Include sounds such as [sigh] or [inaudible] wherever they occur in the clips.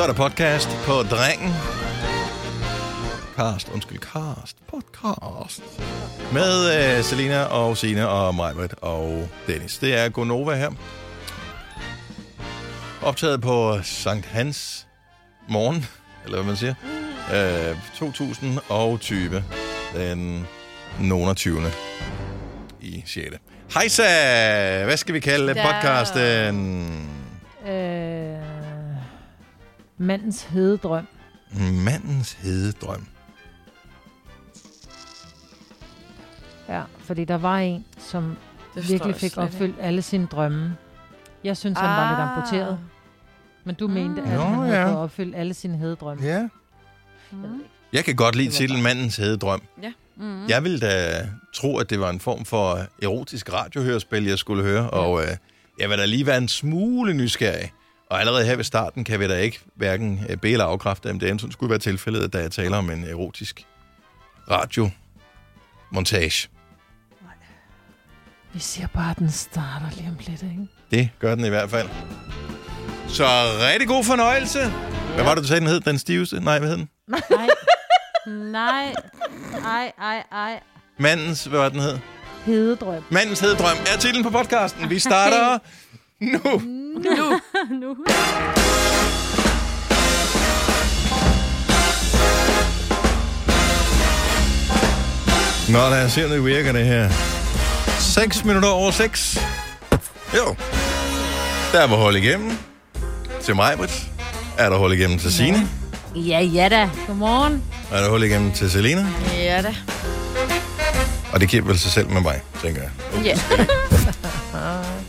så er der podcast på Drengen. Cast, undskyld, cast, podcast. Med uh, Selina og Sine og Majbert og Dennis. Det er Gonova her. Optaget på Sankt Hans morgen, eller hvad man siger. Uh, 2020. Den 29. i 6. Hejsa! Hvad skal vi kalde podcasten? Mandens hededrøm. Mandens hede drøm. Ja, fordi der var en, som Det virkelig fik opfyldt alle sine drømme. Jeg synes, han var lidt amputeret. Men du mente, at Nå, han havde ja. opfyldt alle sine hededrømme. Ja. Ikke. Jeg kan godt lide titlen Mandens hede drøm. Mm. Jeg ville da tro, at det var en form for erotisk radiohørespil, jeg skulle høre, og øh, jeg vil da lige være en smule nysgerrig. Og allerede her ved starten kan vi da ikke hverken øh, bede eller afkræfte, om det enten skulle være tilfældet, da jeg taler om en erotisk radiomontage. Vi siger bare, at den starter lige om lidt, ikke? Det gør den i hvert fald. Så rigtig god fornøjelse. Hvad var det, du sagde, den hed? Den stiveste? Nej, hvad hed den? Nej. Nej. Ej, ej, ej. Mandens, hvad var den hed? Hededrøm. Mandens hede drøm er titlen på podcasten. Vi starter [laughs] nu. Nu. [laughs] nu. Nå, lad os se, om det virker det her. 6 minutter over 6. Jo. Der var hul igennem. Til mig, Britt. Er der hul igennem til Signe? Ja, ja da. Godmorgen. Er der hul igennem til Selina? Ja da. Og det giver vel sig selv med mig, tænker jeg. Ja. [laughs]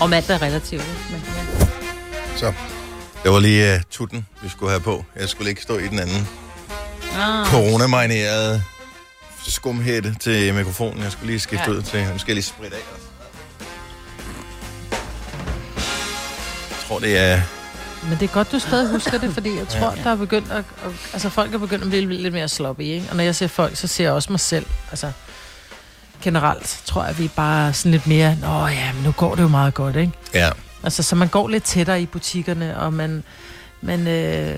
Og mand er relativt. Men, ja. Så. Det var lige uh, tutten, vi skulle have på. Jeg skulle ikke stå i den anden Ah. coronamarinerede skumhætte til mikrofonen. Jeg skulle lige skifte Ja. ud til. Nu skal jeg lige spritte af. også. Jeg tror, det er... Men det er godt, du stadig husker det, fordi jeg [laughs] tror, der er begyndt at, at, altså folk er begyndt at blive lidt mere sloppy, ikke? Og når jeg ser folk, så ser jeg også mig selv. Altså, generelt tror jeg, vi er bare sådan lidt mere, nå ja, men nu går det jo meget godt, ikke? Ja. Altså, så man går lidt tættere i butikkerne, og man, man øh,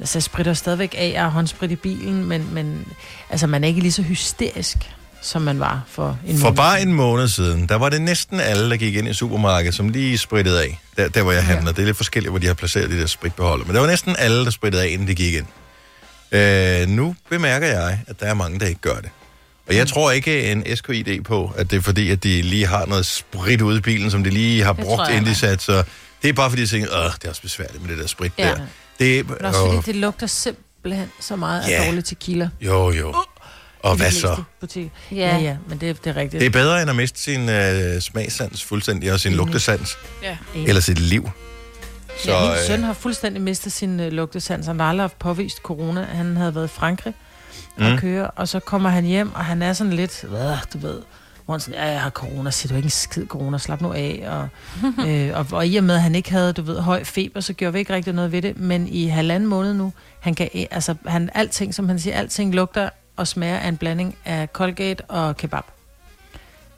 altså, jeg spritter stadigvæk af, jeg har håndsprit i bilen, men, men altså, man er ikke lige så hysterisk, som man var for en For måned bare siden. en måned siden, der var det næsten alle, der gik ind i supermarkedet, som lige sprittede af. Der, der hvor jeg handler. Det er lidt forskelligt, hvor de har placeret de der spritbeholder. Men der var næsten alle, der sprittede af, inden de gik ind. Øh, nu bemærker jeg, at der er mange, der ikke gør det. Og jeg tror ikke en SKID på, at det er fordi, at de lige har noget sprit ude i bilen, som de lige har Det brugt, jeg, inden de satte sig. Det er bare fordi, de tænker, åh, det er også besværligt med det der sprit Ja. der. Det, Men også åh, fordi det lugter simpelthen så meget Ja. af dårlig tequila. jo, jo. Og hvad så? Ja. Ja, ja, men det, det er rigtigt. Det er bedre end at miste sin øh, smagsans fuldstændig, og sin Enig. lugtesans, Enig. eller sit liv. Så, ja, min øh, søn har fuldstændig mistet sin øh, lugtesans. Han har aldrig haft påvist corona. Han havde været i Frankrig og Mm. køre, og så kommer han hjem, og han er sådan lidt, hvad, du ved, hvor han sådan, ja, jeg har corona, siger du ikke en skid corona, slap nu af. Og, [laughs] øh, og, og i og med, at han ikke havde, du ved, høj feber, så gjorde vi ikke rigtig noget ved det. Men i halvanden måned nu, han kan, altså, han, alting, som han siger, alting lugter og smager af en blanding af Colgate og kebab.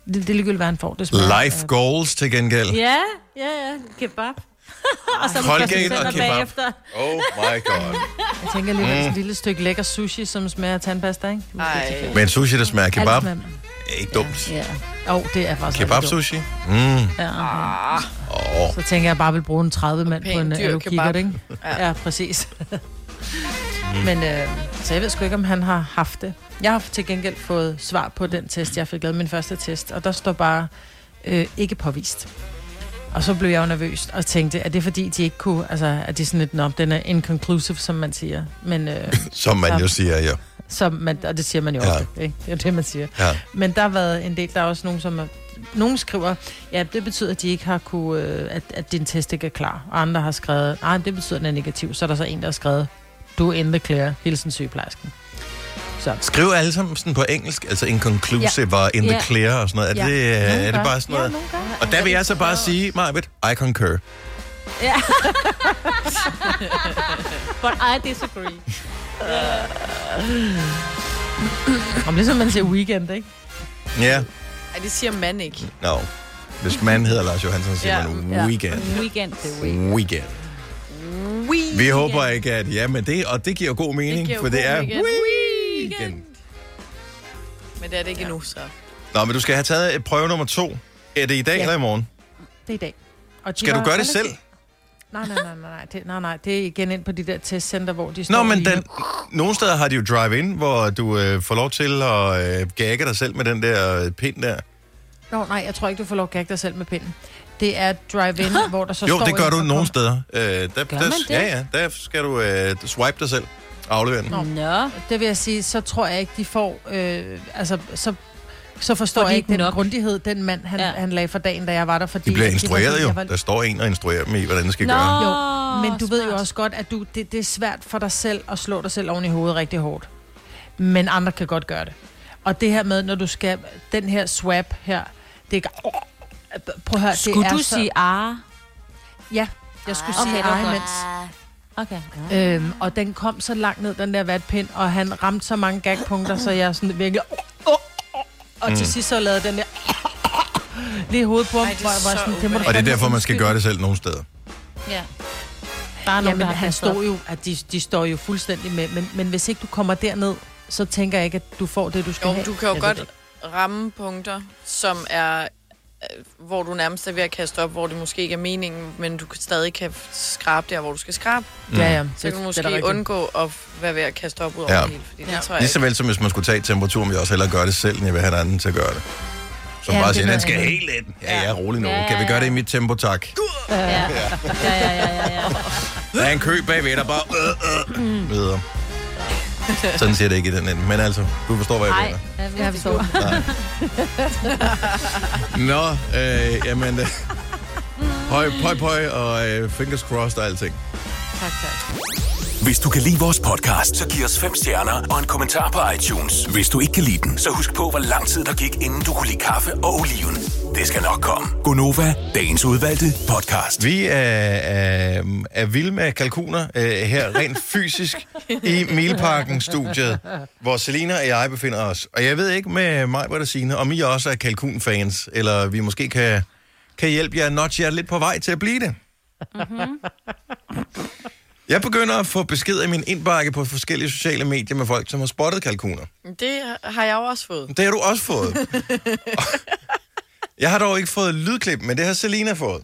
Det, det er ligegyldigt, hvad han får. Det smager Life af- goals til gengæld. Ja, ja, ja. Kebab. [laughs] og så Colgate og kebab. bagefter. Oh my god. Jeg tænker lige, mm. Mm. et lille stykke lækker sushi, som smager af tandpasta, ikke? Ej. Men sushi, der smager kebab, er ikke dumt. Ja. Og det er faktisk Kebab sushi? Mm. Ja, okay. Oh. Så tænker jeg, bare vil bruge en 30 mand på en dyr alu kebab. ikke? Ja. Ja, præcis. Men øh, så jeg ved sgu ikke, om han har haft det. Jeg har til gengæld fået svar på den test, jeg fik lavet min første test, og der står bare øh, ikke påvist. Og så blev jeg jo nervøs og tænkte, at det er fordi, de ikke kunne, altså, at de sådan lidt, nå, den er inconclusive, som man siger. Men, øh, [laughs] Som man jo siger, ja. som man, og det siger man jo Ja. ofte, ikke? Det er det, man siger. ja. Men der har været en del, der er også nogen, som er, nogen skriver, ja, det betyder, at de ikke har kunne, øh, at, at din test ikke er klar. Og andre har skrevet, nej, det betyder, at den er negativ. Så er der så en, der har skrevet, du er in the clear, hilsen sygeplejersken. Så. Skriv alle sammen sådan på engelsk, altså inconclusive ja. og in the Ja. clear og sådan noget. Er, Ja. det, øh, Nogen er det bare sådan noget? Ja. Og der vil jeg så bare sige, Marvitt, I concur. Ja. [laughs] But I disagree. [laughs] Om ligesom man siger weekend, ikke? Ja, Ej, det siger man ikke. no. Hvis man hedder Lars Johansson, siger Ja. man Ja. weekend. Weekend. The weekend. Weekend. We Vi håber ikke, at... Ja, men det, og det giver god mening, giver for det er weekend. weekend. Men det er det ikke ja. endnu, så. Nå, men du skal have taget et prøve nummer to. Er det i dag Ja. eller i morgen? Det er i dag. Og Skal du gøre det selv? Nej, nej, nej, nej, nej. Det, nej, nej. Det er igen ind på de der testcenter, hvor de står Nå, men den, nogle steder har de jo drive-in, hvor du øh, får lov til at øh, gagge dig selv med den der øh, pind der. Nå, nej, jeg tror ikke, du får lov at gagge dig selv med pinden. Det er drive-in, [gasps] hvor der så Jo, står... det gør du nogle steder. Øh, der, Gør der, man det? Ja, ja. Der skal du øh, swipe dig selv. Aflevere den. Nå. Det vil jeg sige, så tror jeg ikke, de får... Øh, altså, så, så forstår Får de jeg ikke den nok? grundighed, den mand, han, Ja. han lagde for dagen, da jeg var der. Fordi De bliver var instrueret sådan- jo. var- Der står en og instruerer dem i, hvordan det skal Nå. gøre. Jo, men du ved jo smart. også godt, at du, det, det er svært for dig selv at slå dig selv oven i hovedet rigtig hårdt. Men andre kan godt gøre det. Og det her med, når du skal... Den her swap her, det er... Prøv at høre, Skulle det er du så, sige ah? Ja, jeg skulle Okay, sige det var Okay. Øhm, og den kom så langt ned, den der vatpind, og han ramte så mange gagpunkter, så jeg sådan virkelig... Og til sidst så lavede den der... Lige i hovedet på ham, Ej, det hvor jeg var så sådan, det må du Og det er derfor, man skal gøre det selv nogle steder. Ja. Der er nogen, Jamen, der han står jo, at de, de står jo fuldstændig med, men, men hvis ikke du kommer derned, så tænker jeg ikke, at du får det, du skal Jo, have. du kan jo Jeg godt ramme punkter, som er hvor du nærmest er ved at kaste op, hvor det måske ikke er meningen, men du kan stadig kan skrabe der, hvor du skal skrabe. Ja, ja. Så kan du det er måske rigtigt. undgå at være ved at kaste op ud over Ja. ja. det hele. Fordi det Ja. tror jeg Lige ikke. så vel som hvis man skulle tage temperaturen, vil jeg også hellere gøre det selv, end jeg vil have en anden til at gøre det. Som Ja, bare det siger, er den skal helt ind. Ja, ja, rolig nu. Ja, ja, Kan vi gøre ja. det i mit tempo, tak? Ja. Ja, ja, ja, ja, ja. Der er en kø bagved, der bare... Øh, øh, videre. [laughs] Sådan siger det ikke i den ende. Men altså, du forstår, hvad jeg Nej, mener. jeg Jeg forstår. Nå, øh, jamen... Øh, høj, pøj, pøj og øh, fingers crossed og alting. Tak, tak. Hvis du kan lide vores podcast, så giv os fem stjerner og en kommentar på iTunes. Hvis du ikke kan lide den, så husk på, hvor lang tid der gik, inden du kunne lide kaffe og oliven. Det skal nok komme. Gonova, dagens udvalgte podcast. Vi er, er, er vilde med kalkuner øh, her rent [laughs] fysisk i Milparken-studiet, hvor Selina og jeg befinder os. Og jeg ved ikke med mig, hvad der siger, om I også er kalkunfans, eller vi måske kan, kan hjælpe jer, notch jer lidt på vej til at blive det. Jeg begynder at få beskeder i min indbakke på forskellige sociale medier med folk, som har spottet kalkuner. Det har jeg jo også fået. Det har du også fået. jeg har dog ikke fået lydklip, men det har Selina fået.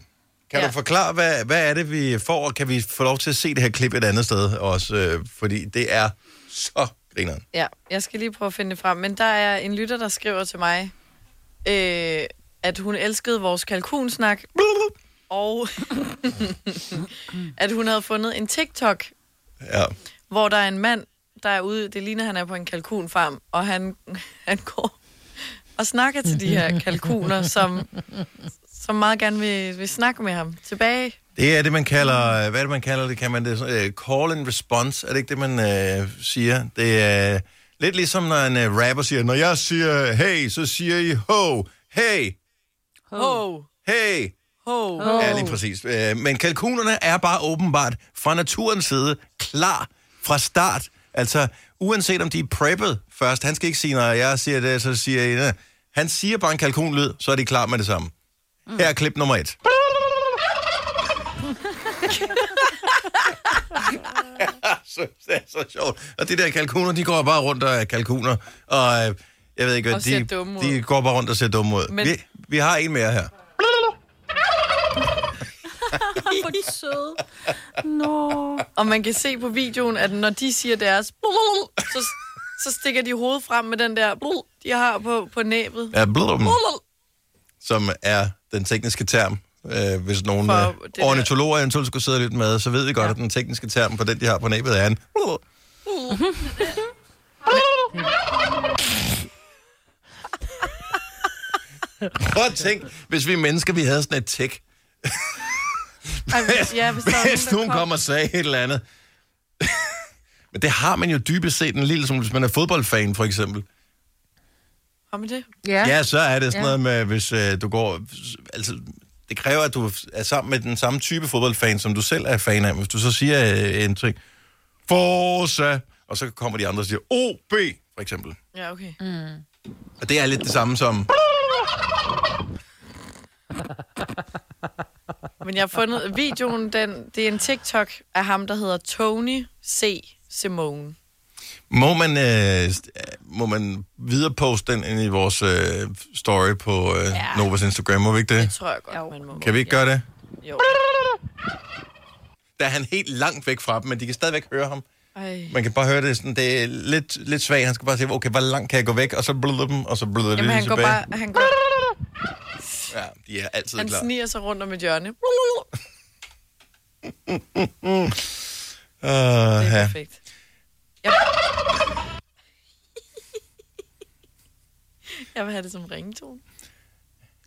Kan ja. Du forklare, hvad, hvad er det, vi får, og kan vi få lov til at se det her klip et andet sted også? Øh, fordi det er så grineren. Ja, jeg skal lige prøve at finde det frem. Men der er en lytter, der skriver til mig, øh, at hun elskede vores kalkunsnak, og at hun havde fundet en TikTok, Ja. hvor der er en mand, der er ude, det ligner, han er på en kalkunfarm, og han, han går og snakker til de her kalkuner, som, som meget gerne vil, vil snakke med ham tilbage. Det er det, man kalder, hvad er det, man kalder det? Kan man det? Uh, call and response, er det ikke det, man uh, siger? Det er lidt ligesom, når en uh, rapper siger, når jeg siger hey, så siger I ho, hey, Ho, hey. Ho. Ja, lige præcis. Øh, Men kalkunerne er bare åbenbart fra naturens side klar fra start. Altså, uanset om de er preppet først. Han skal ikke sige, når jeg siger det, så siger jeg, "Næh." Han siger bare en kalkunlyd, så er de klar med det samme. Her er klip nummer et. [laughs] så, det er så sjovt. Og de der kalkuner, de går bare rundt og er kalkuner. Og øh, jeg ved ikke, hvad Og de, dumme ud. de går bare rundt og ser dumme ud. Men- Vi, vi har en mere her. Hvor de søde. Nå. Og man kan se på videoen, at når de siger deres, så, så stikker de hovedet frem med den der, de har på, på næbet. Ja, blum, som er den tekniske term. Øh, hvis nogle For øh, ornitologer eventuelt skulle sidde lidt med, så ved vi godt, ja. at den tekniske term på den, de har på næbet, er en... [laughs] Prøv at tænk, hvis vi mennesker, vi havde sådan et tæk. Ej, hvis, ja, hvis der er Hvis nogen, nogen der kommer og sagde et eller andet. [laughs] Men det har man jo dybest set en lille, som hvis man er fodboldfan, for eksempel. Har man det? Ja. Ja, så er det sådan Ja. noget med, hvis øh, du går... Altså, det kræver, at du er sammen med den samme type fodboldfan, som du selv er fan af. Hvis du så siger øh, en ting, Forza, og så kommer de andre og siger, OB, for eksempel. Ja, okay. Og det er lidt det samme som... Men jeg har fundet videoen, den, det er en TikTok af ham, der hedder Tony C. Simone. Må man, øh, må man videreposte den ind i vores øh, story på øh, ja. Novas Instagram, må vi ikke Det det? tror jeg godt, Jo. man må. Kan vi ikke gøre det? Jo. Der er han helt langt væk fra dem, men de kan stadigvæk høre ham. Ej. Man kan bare høre det sådan, det er lidt, lidt svagt. Han skal bare sige, okay, hvor langt kan jeg gå væk? Og så bløder dem, og så bløder det Jamen, lige han går tilbage. bare... Han, går, Ja, de er altid han klar. sniger sig rundt om et hjørne. Uh, Det er ja. perfekt. Jeg... jeg vil have det som ringetone.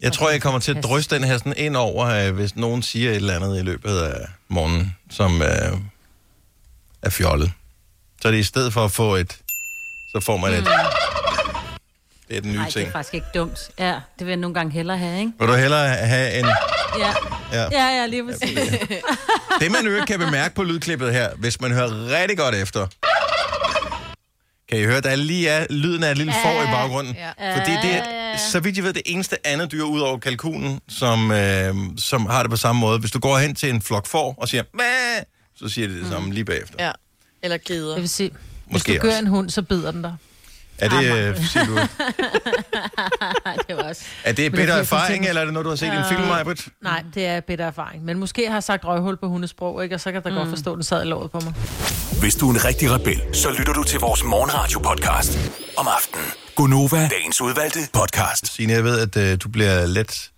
Jeg tror, jeg kommer til at drysse den her sådan ind over, øh, hvis nogen siger et eller andet i løbet af morgenen, som øh, er fjollet. Så er det i stedet for at få et, så får man et. Det er den nye Nej, det ting. er faktisk ikke dumt. Ja, det vil jeg nogle gange hellere have, ikke? Vil du hellere have en... Ja, Ja. ja, ja lige præcis. Det, [laughs] man øvrigt kan bemærke på lydklippet her, hvis man hører rigtig godt efter, kan I høre, der lige er lyden af et lille får i baggrunden. Ja. Fordi det er, så vidt jeg ved, det eneste andet dyr ud over kalkunen, som, øh, som har det på samme måde. Hvis du går hen til en flok får og siger, Mæh! så siger det det samme lige bagefter. Ja. Eller grider. Det vil sige, hvis Måske du gør også. en hund, så bider den dig. Er det, øh, siger du, [laughs] det var også... er det bitter får erfaring, eller er det noget, du har set i en film, Majbrit? Nej, det er bedre erfaring. Men måske har jeg sagt røghul på hundesprog, ikke? og så kan der mm. godt forstå, at den sad i låret på mig. Hvis du er en rigtig rebel, så lytter du til vores morgenradio-podcast om aftenen. Gunova, dagens udvalgte podcast. Signe, jeg ved, at øh, du bliver let,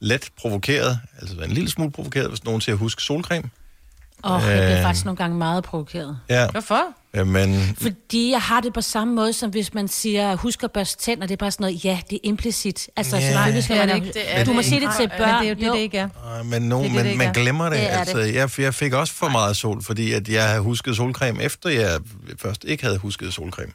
let provokeret, altså en lille smule provokeret, hvis nogen siger, husk solcreme. Åh, oh, jeg bliver Øh. faktisk nogle gange meget provokeret. Ja, Hvorfor? men Fordi jeg har det på samme måde, som hvis man siger, husk at børste tænder, det er bare sådan noget, ja, det er implicit. Altså, Ja. yeah. selvfølgelig skal Det man... det ikke. Det er du det må sige det til Nej, børn. Men det er jo det, det ikke er. Men, nogen, Det er det, det men man er. glemmer det. Det altså, jeg, jeg fik også for meget sol, fordi at jeg havde husket solcreme, efter jeg først ikke havde husket solcreme.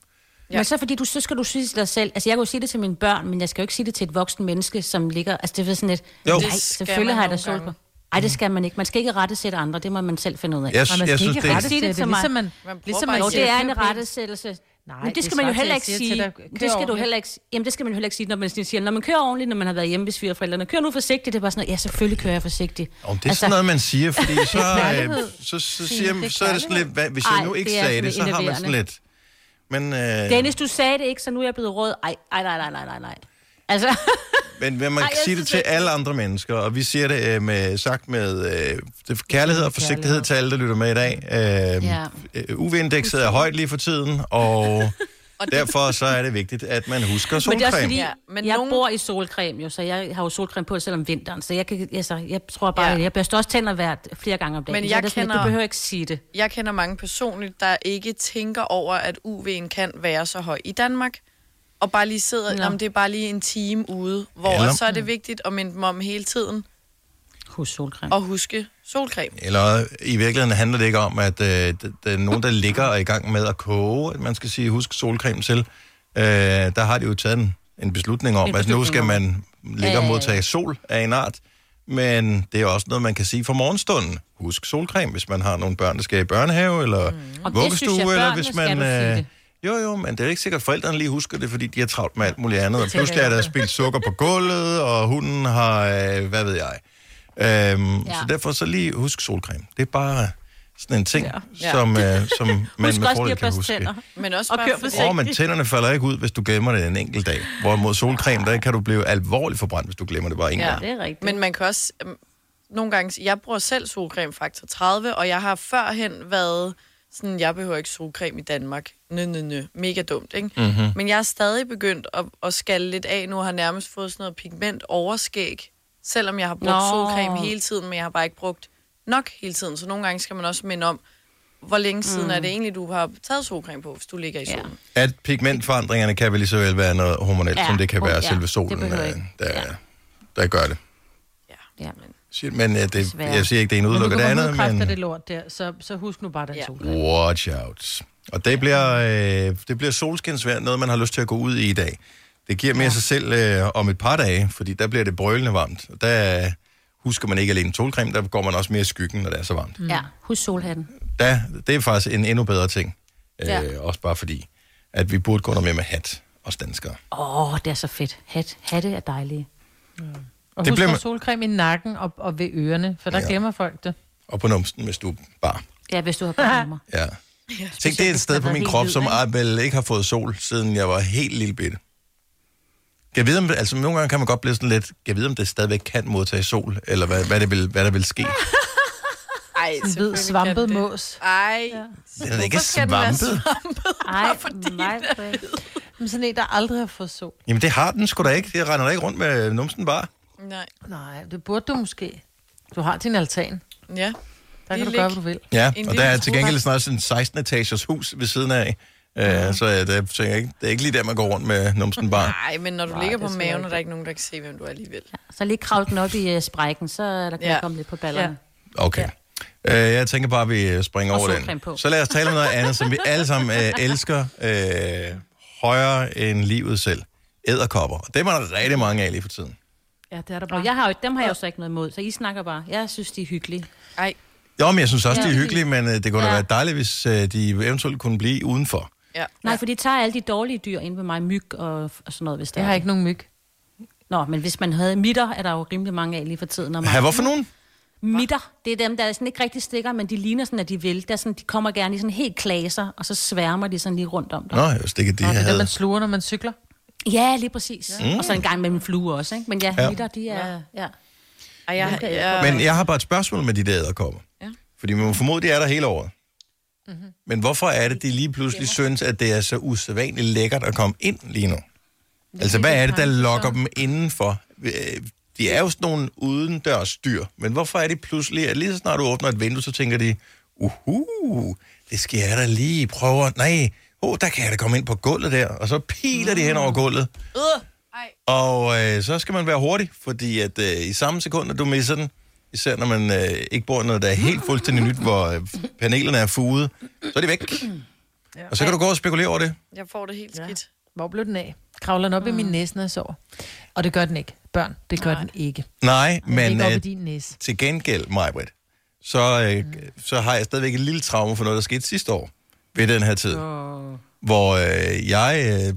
Ja. Men så fordi du, så skal du sige til dig selv, altså jeg kan jo sige det til mine børn, men jeg skal jo ikke sige det til et voksen menneske, som ligger, altså det er sådan et, Jo. nej, Det selvfølgelig har jeg da sol på. Nej, det skal man ikke. Man skal ikke rette sætte andre, det må man selv finde ud af. Jeg, Og man jeg skal synes, ikke det rette er... Sig det det, det, ligesom man, Man ligesom man Jo, det er en rettesættelse. Nej, men det det skal man jo heller ikke jeg sige. dig, Det skal du heller ikke Jamen, det skal man jo heller ikke sige, når man siger, når man kører ordentligt, når man har været hjemme ved svigerforældrene. Kør nu forsigtigt. Det er bare sådan noget, ja, selvfølgelig kører jeg forsigtigt. Om det er sådan noget, man siger, fordi [laughs] så, øh, så, så, siger, det så er det sådan lidt, hvad, hvis jeg Ej, nu ikke det sagde det, så har man sådan lidt... Men, øh, Dennis, du sagde det ikke, så nu er jeg blevet rød. Ej, ej, nej, nej, nej, nej, nej. Altså, [laughs] men men man Ej, kan sige det til ikke- alle andre mennesker, og vi siger det øh, med, sagt med øh, det kærlighed og forsigtighed til alle, der lytter med i dag. Øh, Ja. øh, UV-indekset er højt lige for tiden, og [laughs] [laughs] derfor så er det vigtigt, at man husker men det er også solcreme. fordi, Ja, men jeg nogen- bor i solcreme jo, så jeg har jo solcreme på selv om vinteren. Så jeg, kan, altså, jeg tror bare, Ja. jeg børster også tænder hvert flere gange om dagen. Men så jeg det at kender- Du behøver ikke sige det. Jeg kender mange personligt, der ikke tænker over, at UV'en kan være så høj i Danmark. Og bare lige sidder, Nå. om det er bare lige en time ude, hvor Eller- så er det vigtigt at minde dem om hele tiden Husk solcreme. at huske solcreme. Eller i virkeligheden handler det ikke om, at øh, der, der er nogen, der ligger og er i gang med at koge, at man skal sige, husk solcreme til. Øh, der har de jo taget en, en beslutning om, at nu beslutning skal man ligge og Ja, ja, ja. modtage sol af en art. Men det er også noget, man kan sige for morgenstunden. Husk solcreme, hvis man har nogle børn, der skal i børnehave eller mm. Og det vuggestue, eller hvis man... Øh, det. Jo, jo, men det er ikke sikkert, at forældrene lige husker det, fordi de har travlt med alt muligt andet. Og pludselig er der spildt sukker på gulvet, og hunden har, øh, hvad ved jeg. Øhm, ja. Så derfor så lige husk solcreme. Det er bare sådan en ting, ja. Ja. som, øh, som [laughs] man Husk med fordel kan huske. tænder. Men også Og bare forsigtigt. Åh, men tænderne falder ikke ud, hvis du glemmer det en enkelt dag. Hvorimod solcreme, der kan du blive alvorligt forbrændt, hvis du glemmer det bare en Ja. gang. Det er rigtigt. Men man kan også... øhm, Nogle gange... Jeg bruger selv solcreme faktor 30, og jeg har førhen været sådan, jeg behøver ikke solcreme i Danmark. Nø, nø, nø. Mega dumt, ikke? Mm-hmm. Men jeg er stadig begyndt at, at skalle lidt af nu, og har nærmest fået sådan noget pigment overskæg, selvom jeg har brugt Nå. solcreme hele tiden, men jeg har bare ikke brugt nok hele tiden. Så nogle gange skal man også minde om, hvor længe siden mm. er det egentlig, du har taget solcreme på, hvis du ligger i Ja. solen. At pigmentforandringerne kan vel lige så vel være noget hormonelt, ja. Ja, som det kan hor- være ja, selve det solen, behøver øh, der, Ja. der gør det. Ja. Men øh, det, jeg siger ikke, det ene Men udelukker det andet, men det lort der, så, så husk nu bare den Ja. solcreme. watch out. Og det bliver, øh, det bliver solskinsvær, noget man har lyst til at gå ud i i dag. Det giver mere ja. sig selv øh, om et par dage, fordi der bliver det brølende varmt. Og der øh, husker man ikke alene solcreme, der går man også mere i skyggen, når det er så varmt. ja, husk solhatten. Der, det er faktisk en endnu bedre ting. Øh, Ja. Også bare fordi, at vi burde gå noget mere med hat, os danskere. Åh, oh, det er så fedt. Hat, hatte er dejlige. Og Og Det husk bliver solcreme i nakken og, og ved ørerne, for der Ja. ja. glemmer folk det. Og på numsen, hvis du bare... Ja, hvis du har barnummer. [laughs] Ja. Tænk, det er et sted på min krop, som vel ikke har fået sol, siden jeg var helt lille bitte. Jeg ved, om, altså nogle gange kan man godt blive sådan lidt, jeg ved, om det stadigvæk kan modtage sol, eller hvad, hvad, det vil, hvad der vil ske. [laughs] Ej, En hvid svampet mås. Ej, ja. Den er ikke svampet. Ej, fordi mig, Men sådan en, der aldrig har fået sol. Jamen, det har den sgu da ikke. Det render da ikke rundt med numsen bare. Nej. Nej, det burde du måske. Du har din altan. Ja. Der kan du gøre, hvad du vil. Ja, og der er til gengæld snart sådan en 16 etagers hus ved siden af. Uh, så jeg, der, tænker jeg ikke, det er ikke lige der, man går rundt med numsen bare. [laughs] Nej, men når du Nej, ligger det på maven, er der ikke nogen, der kan se, hvem du er alligevel. Så lige kravl den op i uh, sprækken, så der kan Ja. ja. komme lidt på ballerne. Okay. Uh, jeg tænker bare, at vi øh, springer Og over den. på. Så lad os tale om noget andet, som vi alle sammen uh, elsker uh, højere end livet selv. Æderkopper. Og dem er der rigtig mange af lige for tiden. Ja, det er der bare. Og jeg har jo, dem har jeg jo så ikke noget imod, så I snakker bare. Jeg synes, de er hyggelige. Ej, Jo, men jeg synes også, Ja. de er hyggelige, men uh, det kunne da Ja. være dejligt, hvis uh, de eventuelt kunne blive udenfor. ja. Nej, for de tager alle de dårlige dyr ind ved mig, myg og, og sådan noget, hvis der Jeg er har det. ikke nogen myg. Nå, men hvis man havde mitter, er der jo rimelig mange af lige for tiden. Og Hvad, hvorfor nogen? Mitter, det er dem, der sådan ikke rigtig stikker, men de ligner sådan, at de vil. Der er sådan, de kommer gerne i sådan helt klaser, og så sværmer de sådan lige rundt om dig. Nå, jeg vidste ikke, at de Nå, det er det, havde... man sluger, når man cykler. Ja, lige præcis. Mm. Og så en gang med en flue også, ikke? Men ja, Ja. ja. mitter, de er... Ja. Ej, jeg, jeg jeg, Men jeg har bare et spørgsmål med de der æderkopper. Ja. Fordi man må formode, de er der hele året. Mhm. Mm-hmm. Men hvorfor er det, de lige pludselig synes, at det er så usædvanligt lækkert at komme ind lige nu? Altså, hvad er det, der lokker dem indenfor? Øh, De er jo sådan nogle udendørs dyr, men hvorfor er det pludselig, at lige så snart du åbner et vindue, så tænker de, uhu, det skal jeg da lige prøve. at- Nej, oh, der kan jeg da komme ind på gulvet der, og så piler de hen over gulvet. ej. Og øh, så skal man være hurtig, fordi at øh, i samme sekund, at du misser den, især når man øh, ikke bor noget, der er helt fuldstændig nyt, hvor øh, panelerne er fuget, så er de væk. Ja. Og så kan du gå og spekulere over det. Jeg får det helt skidt. Hvor blev den af? Kravler den op mm. i min næse, når jeg sover? Og det gør den ikke. Børn, det gør Nej. den ikke. Nej, Den men ligger op i øh, din næse. til gengæld, Majbrit, så, øh, så har jeg stadigvæk et lille traume for noget, der skete sidste år ved den her tid. Oh. Hvor øh, jeg, øh,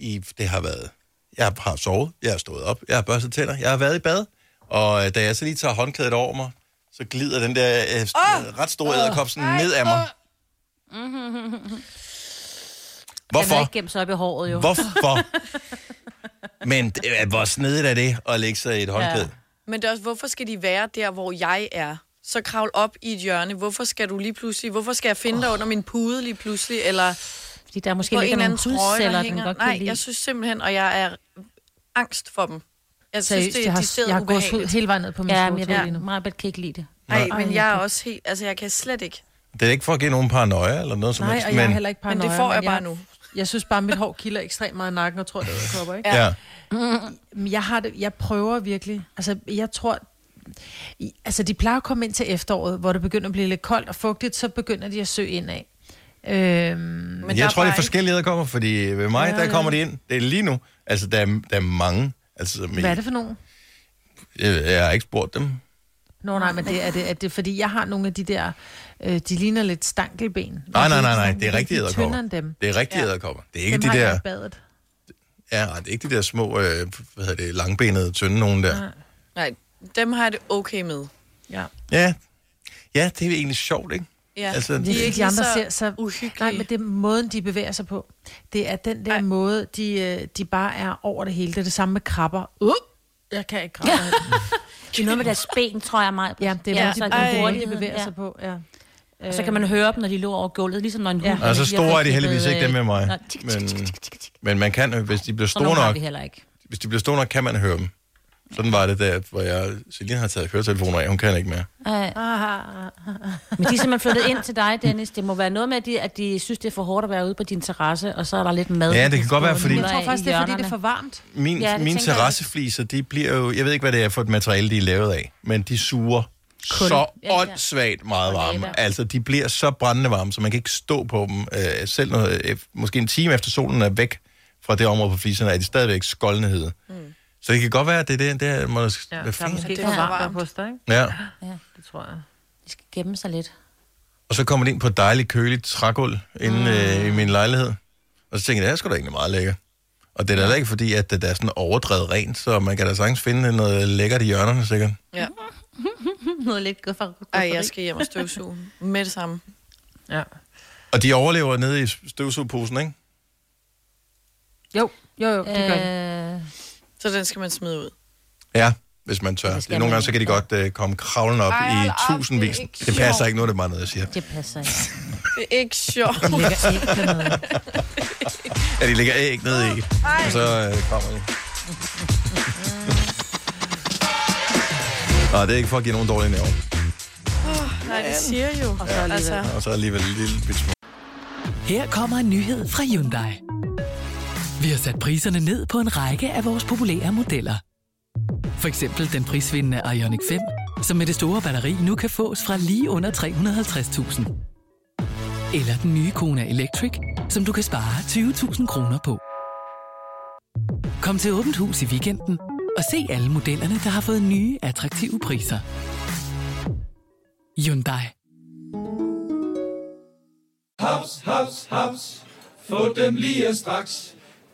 i, det har været, jeg har sovet, jeg har stået op, jeg har børstet tænder, jeg har været i bad, og øh, da jeg så lige tager håndklædet over mig, så glider den der øh, oh! ret store æderkop sådan ned af mig. Den er Hvorfor? ikke gemt sig op i håret, jo. Hvorfor? [laughs] Men er- hvor snedigt er det at lægge sig i et håndklæde? Men det er også, hvorfor skal de være der, hvor jeg er? Så kravl op i et hjørne. Hvorfor skal du lige pludselig... Hvorfor skal jeg finde oh. dig under min pude lige pludselig? Eller Fordi der måske på en ligger eller nogle anden trøje, der hudceller, den godt Nej, jeg synes simpelthen, og jeg er angst for dem. Jeg synes, Seriøst, det jeg er har, decideret jeg har gået hele vejen ned på min Ja, ja, men jeg lige ved, nu. Marbet kan ikke lide det. Nej, Ej, men jeg jeg er også helt... Altså, jeg kan slet ikke. Det er ikke for at give nogen paranoia eller noget som Nej, helst, og jeg er men... heller ikke Men paranoia. det får jeg bare nu. Jeg synes bare, at mit hår kilder ekstremt meget i nakken, og tror, det er kopper, ikke? Ja. Men jeg, har det, jeg prøver virkelig. Altså, jeg tror... Altså, de plejer at komme ind til efteråret, hvor det begynder at blive lidt koldt og fugtigt, så begynder de at søge ind af. Øhm, Men jeg der tror, det er forskellige æderkopper, fordi ved mig, Ja, der ja. kommer de ind. Det er lige nu. Altså, der er, der er mange. Altså, som hvad er det for nogen? Jeg, jeg har ikke spurgt dem. Nå nej, men det er det, er det fordi jeg har nogle af de der, øh, de ligner lidt stankelben. Nej, nej, De nej, nej. Det er de rigtige æderkopper. end dem. Det er rigtige Ja. æderkopper. Det er ikke dem de har jeg der... badet. Ja, det er ikke de der små, øh, hvad hedder det, langbenede, tynde nogen der. Nej. Nej, dem har jeg det okay med. Ja. Ja. Ja, det er egentlig sjovt, ikke? Ja, Altså, Det er de er ikke de andre lige ser så så... uhyggelige. Nej, men det er måden, de bevæger sig på. Det er den der Ej. måde, de, øh, de bare er over det hele. Det er det samme med krabber. Uh! Jeg kan ikke [laughs] krabber. Ja, Det er noget med deres ben, tror jeg meget. ja det er ja, så er de, det de, hurtigt, de bevæger ja. sig på. Ja. Og så kan man høre dem, når de lå over gulvet, ligesom når en hund... Ja. så de store er de heldigvis ikke dem med mig. Men, men man kan, hvis de bliver store nok, vi heller ikke. hvis de bliver store nok, kan man høre dem. Sådan var det der, hvor jeg, Celine har taget høretelefoner af, hun kan ikke mere. Ej. Men de er simpelthen flyttet ind til dig, Dennis. Det må være noget med, at de, at de synes, det er for hårdt at være ude på din terrasse, og så er der lidt mad. Ja, det de kan godt være, fordi- Jeg tror faktisk, det er, fordi det er for varmt. Min, Ja, mine terrassefliser, de bliver jo, jeg ved ikke, hvad det er for et materiale, de er lavet af, men de suger Kul. så åndssvagt meget varme. Altså, de bliver så brændende varme, så man kan ikke stå på dem. Øh, selv noget, øh, måske en time efter solen er væk fra det område på fliserne, er de stadigvæk skoldende hede. Mm. Så det kan godt være, at det er det, der må, ja, der er måske Det for varmt hos dig, ikke? Ja. Ja, Det tror jeg. de skal gemme sig lidt. Og så kommer det ind på et dejligt, køligt trægulv inde mm. øh, i min lejlighed. Og så tænker jeg, det er sgu da egentlig meget lækkert. Og det er da ikke fordi, at det er sådan overdrevet rent, så man kan da sagtens finde noget lækkert i hjørnerne, sikkert. Ja. [laughs] Noget lidt godt for Ej, jeg skal hjem og støvsuge med det samme. Ja. Og de overlever nede i støvsugeposen, ikke? Jo, jo, jo, det gør. Øh, Så den skal man smide ud. Ja, hvis man tør. Det Nogle gange så kan de godt uh, komme kravlen op Ej, i op, tusindvis. det ikke Det passer sjovt. ikke, nu er det bare noget, jeg siger. det passer ikke. [laughs] Det er ikke sjovt. Det ligger noget. [laughs] At de lægger æg ned i, og så uh, kommer de. Nå, det er ikke for at give nogen dårlige nerver. Nej, det siger jo. Og så alligevel. Altså, Og så alligevel en lille bit smule. Her kommer en nyhed fra Hyundai. Vi har sat priserne ned på en række af vores populære modeller. For eksempel den prisvindende Ioniq 5, som med det store batteri nu kan fås fra lige under 350.000. Eller den nye Kona Electric, som du kan spare 20.000 kroner på. Kom til Åbent Hus i weekenden og se alle modellerne, der har fået nye, attraktive priser. Hyundai. Haps, haps, haps. Få dem lige straks.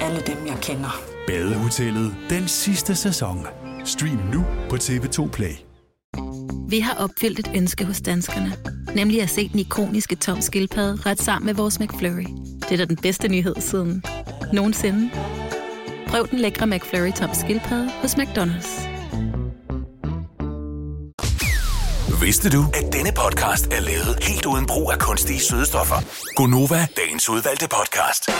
alle dem, jeg kender. Badehotellet den sidste sæson. Stream nu på TV2 Play. Vi har opfyldt et ønske hos danskerne. Nemlig at se den ikoniske tom skildpadde ret sammen med vores McFlurry. Det er da den bedste nyhed siden nogensinde. Prøv den lækre McFlurry tom skildpadde hos McDonald's. Vidste du, at denne podcast er lavet helt uden brug af kunstige sødestoffer? Gonova, dagens udvalgte podcast.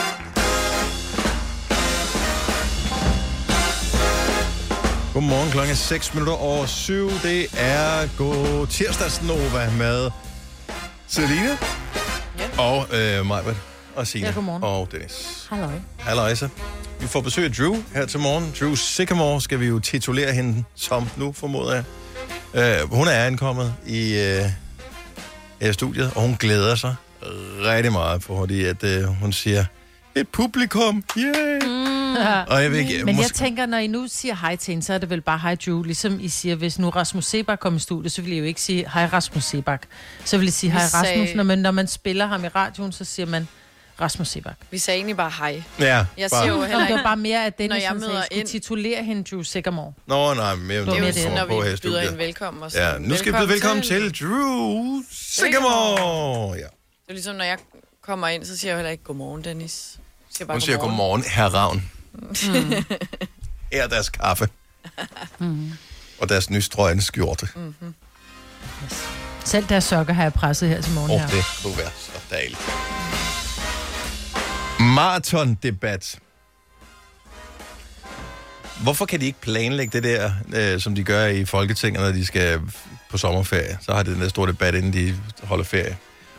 Godmorgen klokken er 6 minutter over 7. Det er god tirsdags Nova med Selina og øh, Majbert og Signe Ja, godmorgen. og Dennis. Halløj. Halløjsa. Vi får besøg af Drew her til morgen. Drew Sycamore skal vi jo titulere hende som nu, formoder jeg. Øh, hun er ankommet i øh, i studiet, og hun glæder sig rigtig meget, fordi at, øh, hun siger, et publikum, yeah! [laughs] Og jeg ikke, Men jeg måske, tænker, når I nu siger hej til hende, så er det vel bare hej Drew. Ligesom I siger, hvis nu Rasmus Sebak kom i studiet, så vil I jo ikke sige hej Rasmus Sebak. Så vil I sige hej Rasmus. sagde- Når man, når man spiller ham i radioen, så siger man Rasmus Sebak. vi sagde egentlig bare hej. ja, Jeg bare, siger jo Nå, heller det var ikke... bare mere, at Når Dennis jeg sagde, møder skulle ind- titulere hende Drew Sycamore. Nå, nej, men jeg Det ikke det. komme når vi byder en velkommen. Og så, Ja, nu skal vi byde velkommen til Drew Sycamore. Ja. Det er ligesom, når jeg kommer ind, så siger jeg jo heller ikke godmorgen, Dennis. Jeg siger bare Hun siger godmorgen, herr Ravn. [laughs] Her er deres kaffe. Og deres nystrøgne skjorte. Mm. Selv deres sokker har jeg presset her til morgen Åh, her. oh, det kunne være så dejligt. Marathon-debat. Hvorfor kan de ikke planlægge det der, øh, som de gør i Folketinget, når de skal på sommerferie? Så har de den der store debat, inden de holder ferie.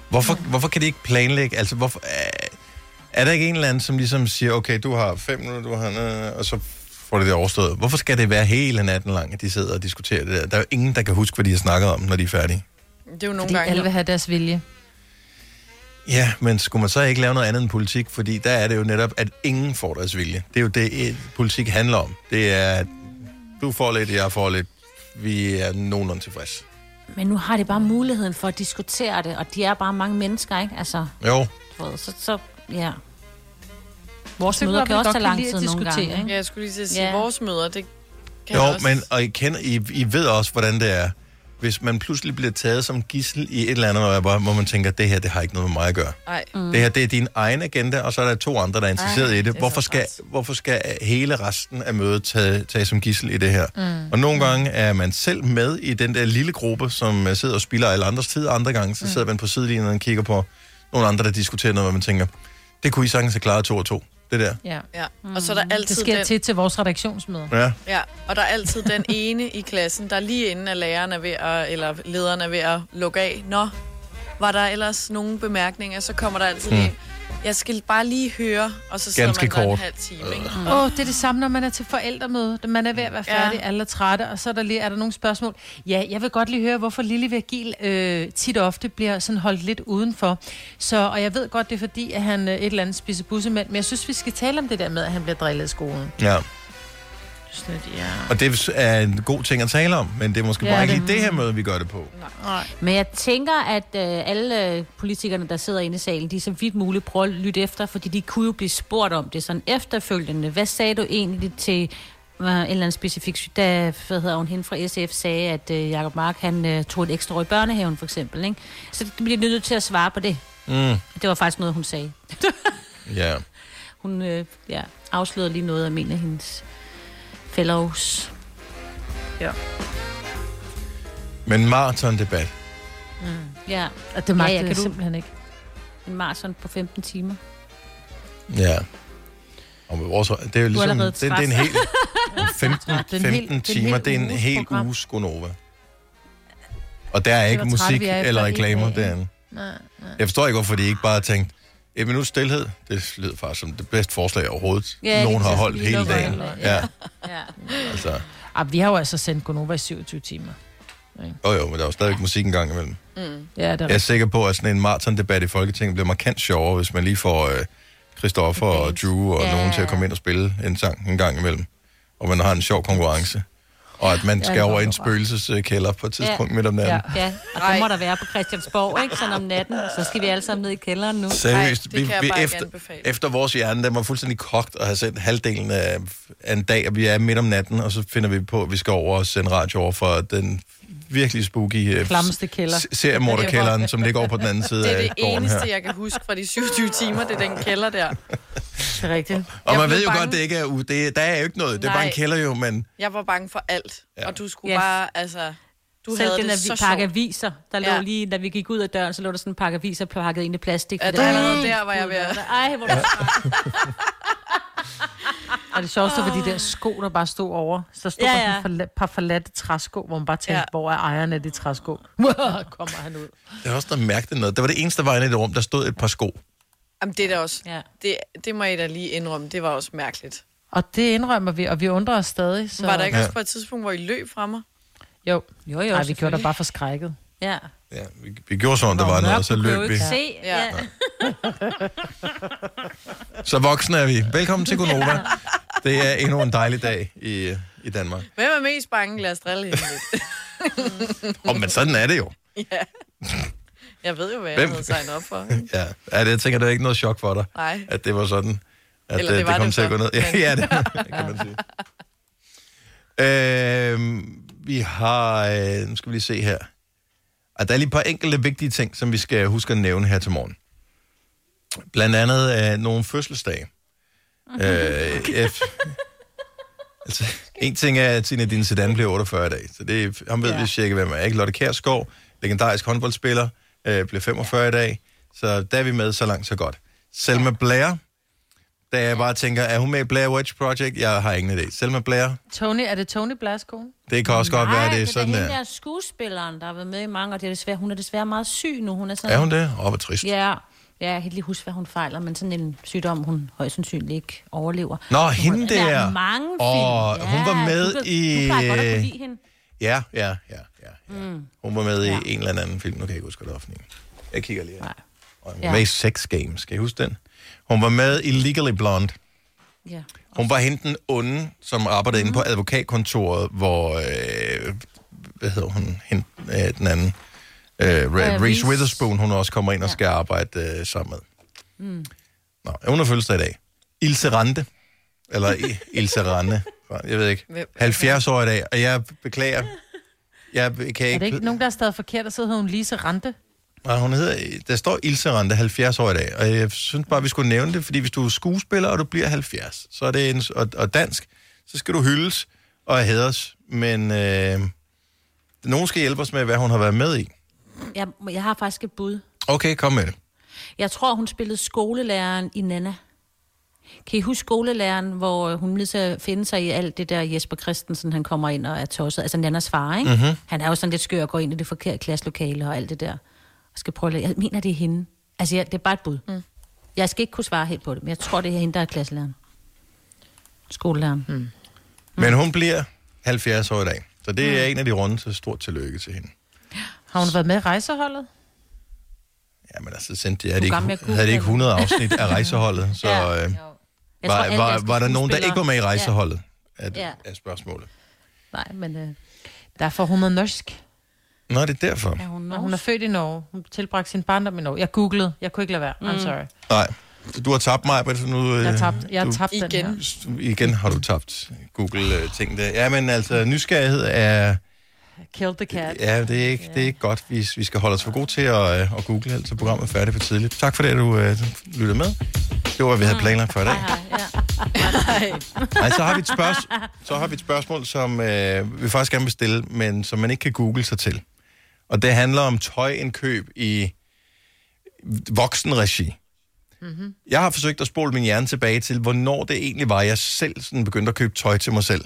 Hvorfor, hvorfor kan de ikke planlægge? Altså, hvorfor, er, er der ikke en eller anden, som ligesom siger, okay, du har fem minutter, du har... Øh, og så får det det overstået. Hvorfor skal det være hele natten lang, at de sidder og diskuterer det der? Der er jo ingen, der kan huske, hvad de har snakket om, når de er færdige. Det er jo nogle Fordi gange... alle vil have deres vilje. Ja, men skulle man så ikke lave noget andet end politik? Fordi der er det jo netop, at ingen får deres vilje. Det er jo det, eh, politik handler om. Det er, at du får lidt, jeg får lidt. Vi er nogenlunde tilfreds. Men nu har de bare muligheden for at diskutere det, og de er bare mange mennesker, ikke? Altså, Jo, du ved, så, så ja. Vores møder kan vi også tage kan lang tid nogle gange. ikke? Ja, jeg skulle lige til at sige, Ja. vores møder, det kan jo også... men og I, kender, I, I ved også, hvordan det er. Hvis man pludselig bliver taget som gissel i et eller andet, hvor hvor man tænker, det her, det har ikke noget med mig at gøre. Nej. Mm. Det her, det er din egen agenda, og så er der to andre, der er interesseret Ej, i det. det Hvorfor skal, hvorfor skal hele resten af mødet tage, tage som gissel i det her? Mm. Og nogle gange er man selv med i den der lille gruppe, som øh, sidder og spiller alle andres tid, og andre gange så sidder man på sidelinjen og kigger på nogle andre, der diskuterer noget, hvor man tænker, det kunne I sagtens have klaret to og to, det der. Ja. Ja. Og så er der altid Det sker den... til til vores redaktionsmøder. Ja. Ja, og der er altid den ene i klassen, der lige inden at læreren er ved at, eller lederen er ved at lukke af. Nå, var der ellers nogle bemærkninger, så kommer der altid Mm. lige, Jeg skal bare lige høre, og så sidder Ganske man der en kort. halv time, ikke? Åh, oh, det er det samme, når man er til forældremøde. Man er ved at være færdig, ja. alle er trætte, og så er der, lige, er der nogle spørgsmål. Ja, jeg vil godt lige høre, hvorfor Lille Virgil øh, tit og ofte bliver sådan holdt lidt udenfor. Så, og jeg ved godt, det er fordi, at han øh, et eller andet spiser bussemænd, men jeg synes, vi skal tale om det der med, at han bliver drillet i skolen. Ja. Slet, ja. Og det er en god ting at tale om, men det er måske Ja, bare ikke det- lige det her møde, vi gør det på. Nej. Men jeg tænker, at øh, alle øh, politikerne, der sidder inde i salen, de så vidt muligt prøver at lytte efter, fordi de kunne jo blive spurgt om det sådan efterfølgende. Hvad sagde du egentlig til øh, en eller anden specifik da hvad hedder hun, hende fra SF sagde, at øh, Jacob Mark han øh, tog et ekstra år i børnehaven, for eksempel. Ikke? Så det bliver nødt til at svare på det. Mm. Det var faktisk noget, hun sagde. Ja. [laughs] Hun øh, ja, afslørede lige noget af en af hendes fellows. Ja. Men maratondebat. Mm. Ja. Og det magtede ja, jeg kan du simpelthen ikke. En maraton på 15 timer. Ja. Og med vores, det er jo ligesom, det, det er en 15, [laughs] Ja, hel- 15 det er en timer, hel det er en hel uges Gonova. Og der er ikke musik vi er efter eller en reklamer derinde. Nej, nej. Jeg forstår ikke, hvorfor de ikke bare har tænkt, et minut stillhed, det lyder faktisk som det bedste forslag overhovedet, Ja, nogen har holdt hele dagen. Ja, Ja. [laughs] altså, Ah, vi har jo altså sendt Gonova i 27 timer. jo jo, men der er jo stadigvæk musik en gang imellem. Mm. Ja, det er Jeg er sikker på, at sådan en maratondebat i Folketinget bliver markant sjovere, hvis man lige får øh, Christoffer og Drew og Ja. nogen til at komme ind og spille en sang en gang imellem. Og man har en sjov konkurrence. Og at man Ja, skal det over i en spøgelseskælder på et tidspunkt midt om natten. Ja, og det må der være på Christiansborg, ikke? Sådan om natten. Så skal vi alle sammen ned i kælderen nu. Seriøst, det kan jeg vi, vi efter, efter vores hjerne, den var fuldstændig kogt og har sendt halvdelen af, af en dag, og vi er midt om natten, og så finder vi på, at vi skal over og sende radio over for den virkelig spooky uh, Klammeste kælder. seriemorderkælderen, som ligger over på den anden side Det er af det gården eneste, her. jeg kan huske fra de 27 timer, det er den kælder der. [laughs] Det er rigtigt. Og Jeg man ved jo bange. godt, det ikke er, u- det, der er jo ikke noget. Det er bare en kælder jo, men Jeg var bange for alt, Ja. og du skulle Ja. bare, altså... Du Selv havde den det der så pakke sjovt. aviser, der lå Ja. lige, da vi gik ud af døren, så lå der sådan en pakke aviser pakket ind i plastik. Ja, For der, det- allerede der var jeg ved at... Ej, hvor det [laughs] Og det sjoveste var de der sko, der bare stod over. Så der stod Ja, ja. bare et par forladte træsko, hvor man bare tænkte, Ja. hvor er ejerne af de træsko? [laughs] Kommer han ud. det er også noget mærkeligt noget. Det var det eneste, der var inde i det rum, der stod et par sko. Jamen, det er da også... Ja. Det, det må jeg da lige indrømme, det var også mærkeligt. Og det indrømmer vi, og vi undrer os stadig. Så... Var der ikke Ja. også på et tidspunkt, hvor I løb fra mig? Jo. Jo, jo, Nej, vi gjorde da selvfølgelig. bare for skrækket. Ja. Ja, vi, vi gjorde sådan, der var noget, så løb vi. Se, ja. Ja. [laughs] Så voksne er vi. Velkommen til Gonova. Det er endnu en dejlig dag i, i Danmark. Hvem er mest bange? Lad os drille hende lidt. Oh, men sådan er det jo. [laughs] ja. Jeg ved jo, hvad jeg Hvem? havde signet op for. [laughs] Ja, ja det, jeg tænker, det er ikke noget chok for dig, Nej. at det var sådan. At Eller øh, det var kom det til at gå ned. Ja, men- ja det, det kan man sige. Øh, vi har, øh, nu skal vi lige se her. Og der er lige et par enkelte vigtige ting, som vi skal huske at nævne her til morgen. Blandt andet øh, nogle fødselsdage. øh, F- [laughs] altså, en ting er, at Zinedine Zidane bliver 48 dage, så det ham ved ja. vi cirka, hvem er. Ikke? Lotte Kjærsgaard, legendarisk håndboldspiller, øh, bliver 45 i dag, så der er vi med så langt, så godt. Selma Blair, da jeg bare tænker, er hun med i Blair Witch Project? Jeg har ingen idé. Selma Blair, Tony, er det Tony Blairs kone? det kan også godt være, det er sådan det er der. hende der skuespilleren, der har været med i mange, og det er desværre, hun er desværre meget syg nu. Hun er, sådan, Er hun det? Åh, hvor trist. Ja, ja, jeg kan ikke lige huske, hvad hun fejler, men sådan en sygdom, hun højst sandsynligt ikke overlever. Nå, Hun hende der. Der er mange film. Åh, hun var med du, i- Du plejer godt at kunne lide hende. Ja, ja, ja, ja. ja. Mm. Hun var med Ja. i en eller anden film. Nu kan jeg ikke huske, hvad det var for en. Jeg kigger lige. Nej. Og hun var Ja. med i Sex Games. Kan I huske den? Hun var med i Legally Blonde. Ja. Hun var hende den onde, som arbejdede mm. inde på advokatkontoret, hvor... Øh, hvad hedder hun? Hende, øh, den anden. Øh, Re- Reese Reese. Witherspoon, hun også kommer ind og skal arbejde øh, sammen med. Mm. Nå, hun har fødselsdag i dag. Ilse Rante. Eller Ilse Rande. Jeg ved ikke. Hvem- 70 år i dag, og jeg beklager. Jeg kan Er ikke... det ikke nogen, der er stadig forkert, og så hedder hun Lise Rante? Nej, hun hedder, der står Ilse Rante, 70 år i dag, og jeg synes bare, vi skulle nævne det, fordi hvis du er skuespiller, og du bliver 70, så er det en, og, og dansk, så skal du hyldes og hædres, men øh, nogen skal hjælpe os med, hvad hun har været med i. Jeg, jeg har faktisk et bud. Okay, kom med det. Jeg tror, hun spillede skolelæreren i Nana. Kan I huske skolelæreren, hvor hun lige så finde sig i alt det der Jesper Christensen, han kommer ind og er tosset? Altså Nannas far, ikke? Mhm. Han er jo sådan lidt skør og går ind i det forkerte klasselokale og alt det der. Og skal prøve at... Jeg mener, det er hende. Altså, ja, det er bare et bud. Mm. Jeg skal ikke kunne svare helt på det, men jeg tror, det er hende, der er klasselæreren. Skolelæreren. Hmm. Men hun bliver 70 år i dag. Så det er en af de runde, så stort tillykke til hende. Har hun været med i rejseholdet? Jamen altså, sendte, havde, er ikke, havde de ikke det. 100 afsnit af [laughs] rejseholdet, så Ja, øh, Jeg tror, var, var, var der nogen, der ikke var med i rejseholdet? Er, Ja. er spørgsmålet. Nej, men øh, der får hun noget norsk. Nå, det er derfor. Er hun, og hun er født i Norge. Hun tilbragte sin barndom i Norge. Jeg googlede. Jeg kunne ikke lade være. I'm Mm. sorry. Nej, så du har tabt mig, men nu... øh, Jeg har tabt, jeg har du- tabt den Igen. her. Igen har du tabt Google-ting der. Ja, men altså, nysgerrighed er... Killed the cat. Ja, det er ikke, det er ikke godt. Vi, vi skal holde os for gode til at, øh, at google, ellers er programmet er færdigt for tidligt. Tak for det, at du øh, lyttede med. Det var, hvad vi havde planlagt for i dag. Nej, så har vi et, spørgsmål, så har vi et spørgsmål, som øh, vi faktisk gerne vil stille, men som man ikke kan google sig til. Og det handler om tøjindkøb i voksenregi. Mm-hmm. Jeg har forsøgt at spole min hjerne tilbage til, hvornår det egentlig var, jeg selv sådan begyndte at købe tøj til mig selv.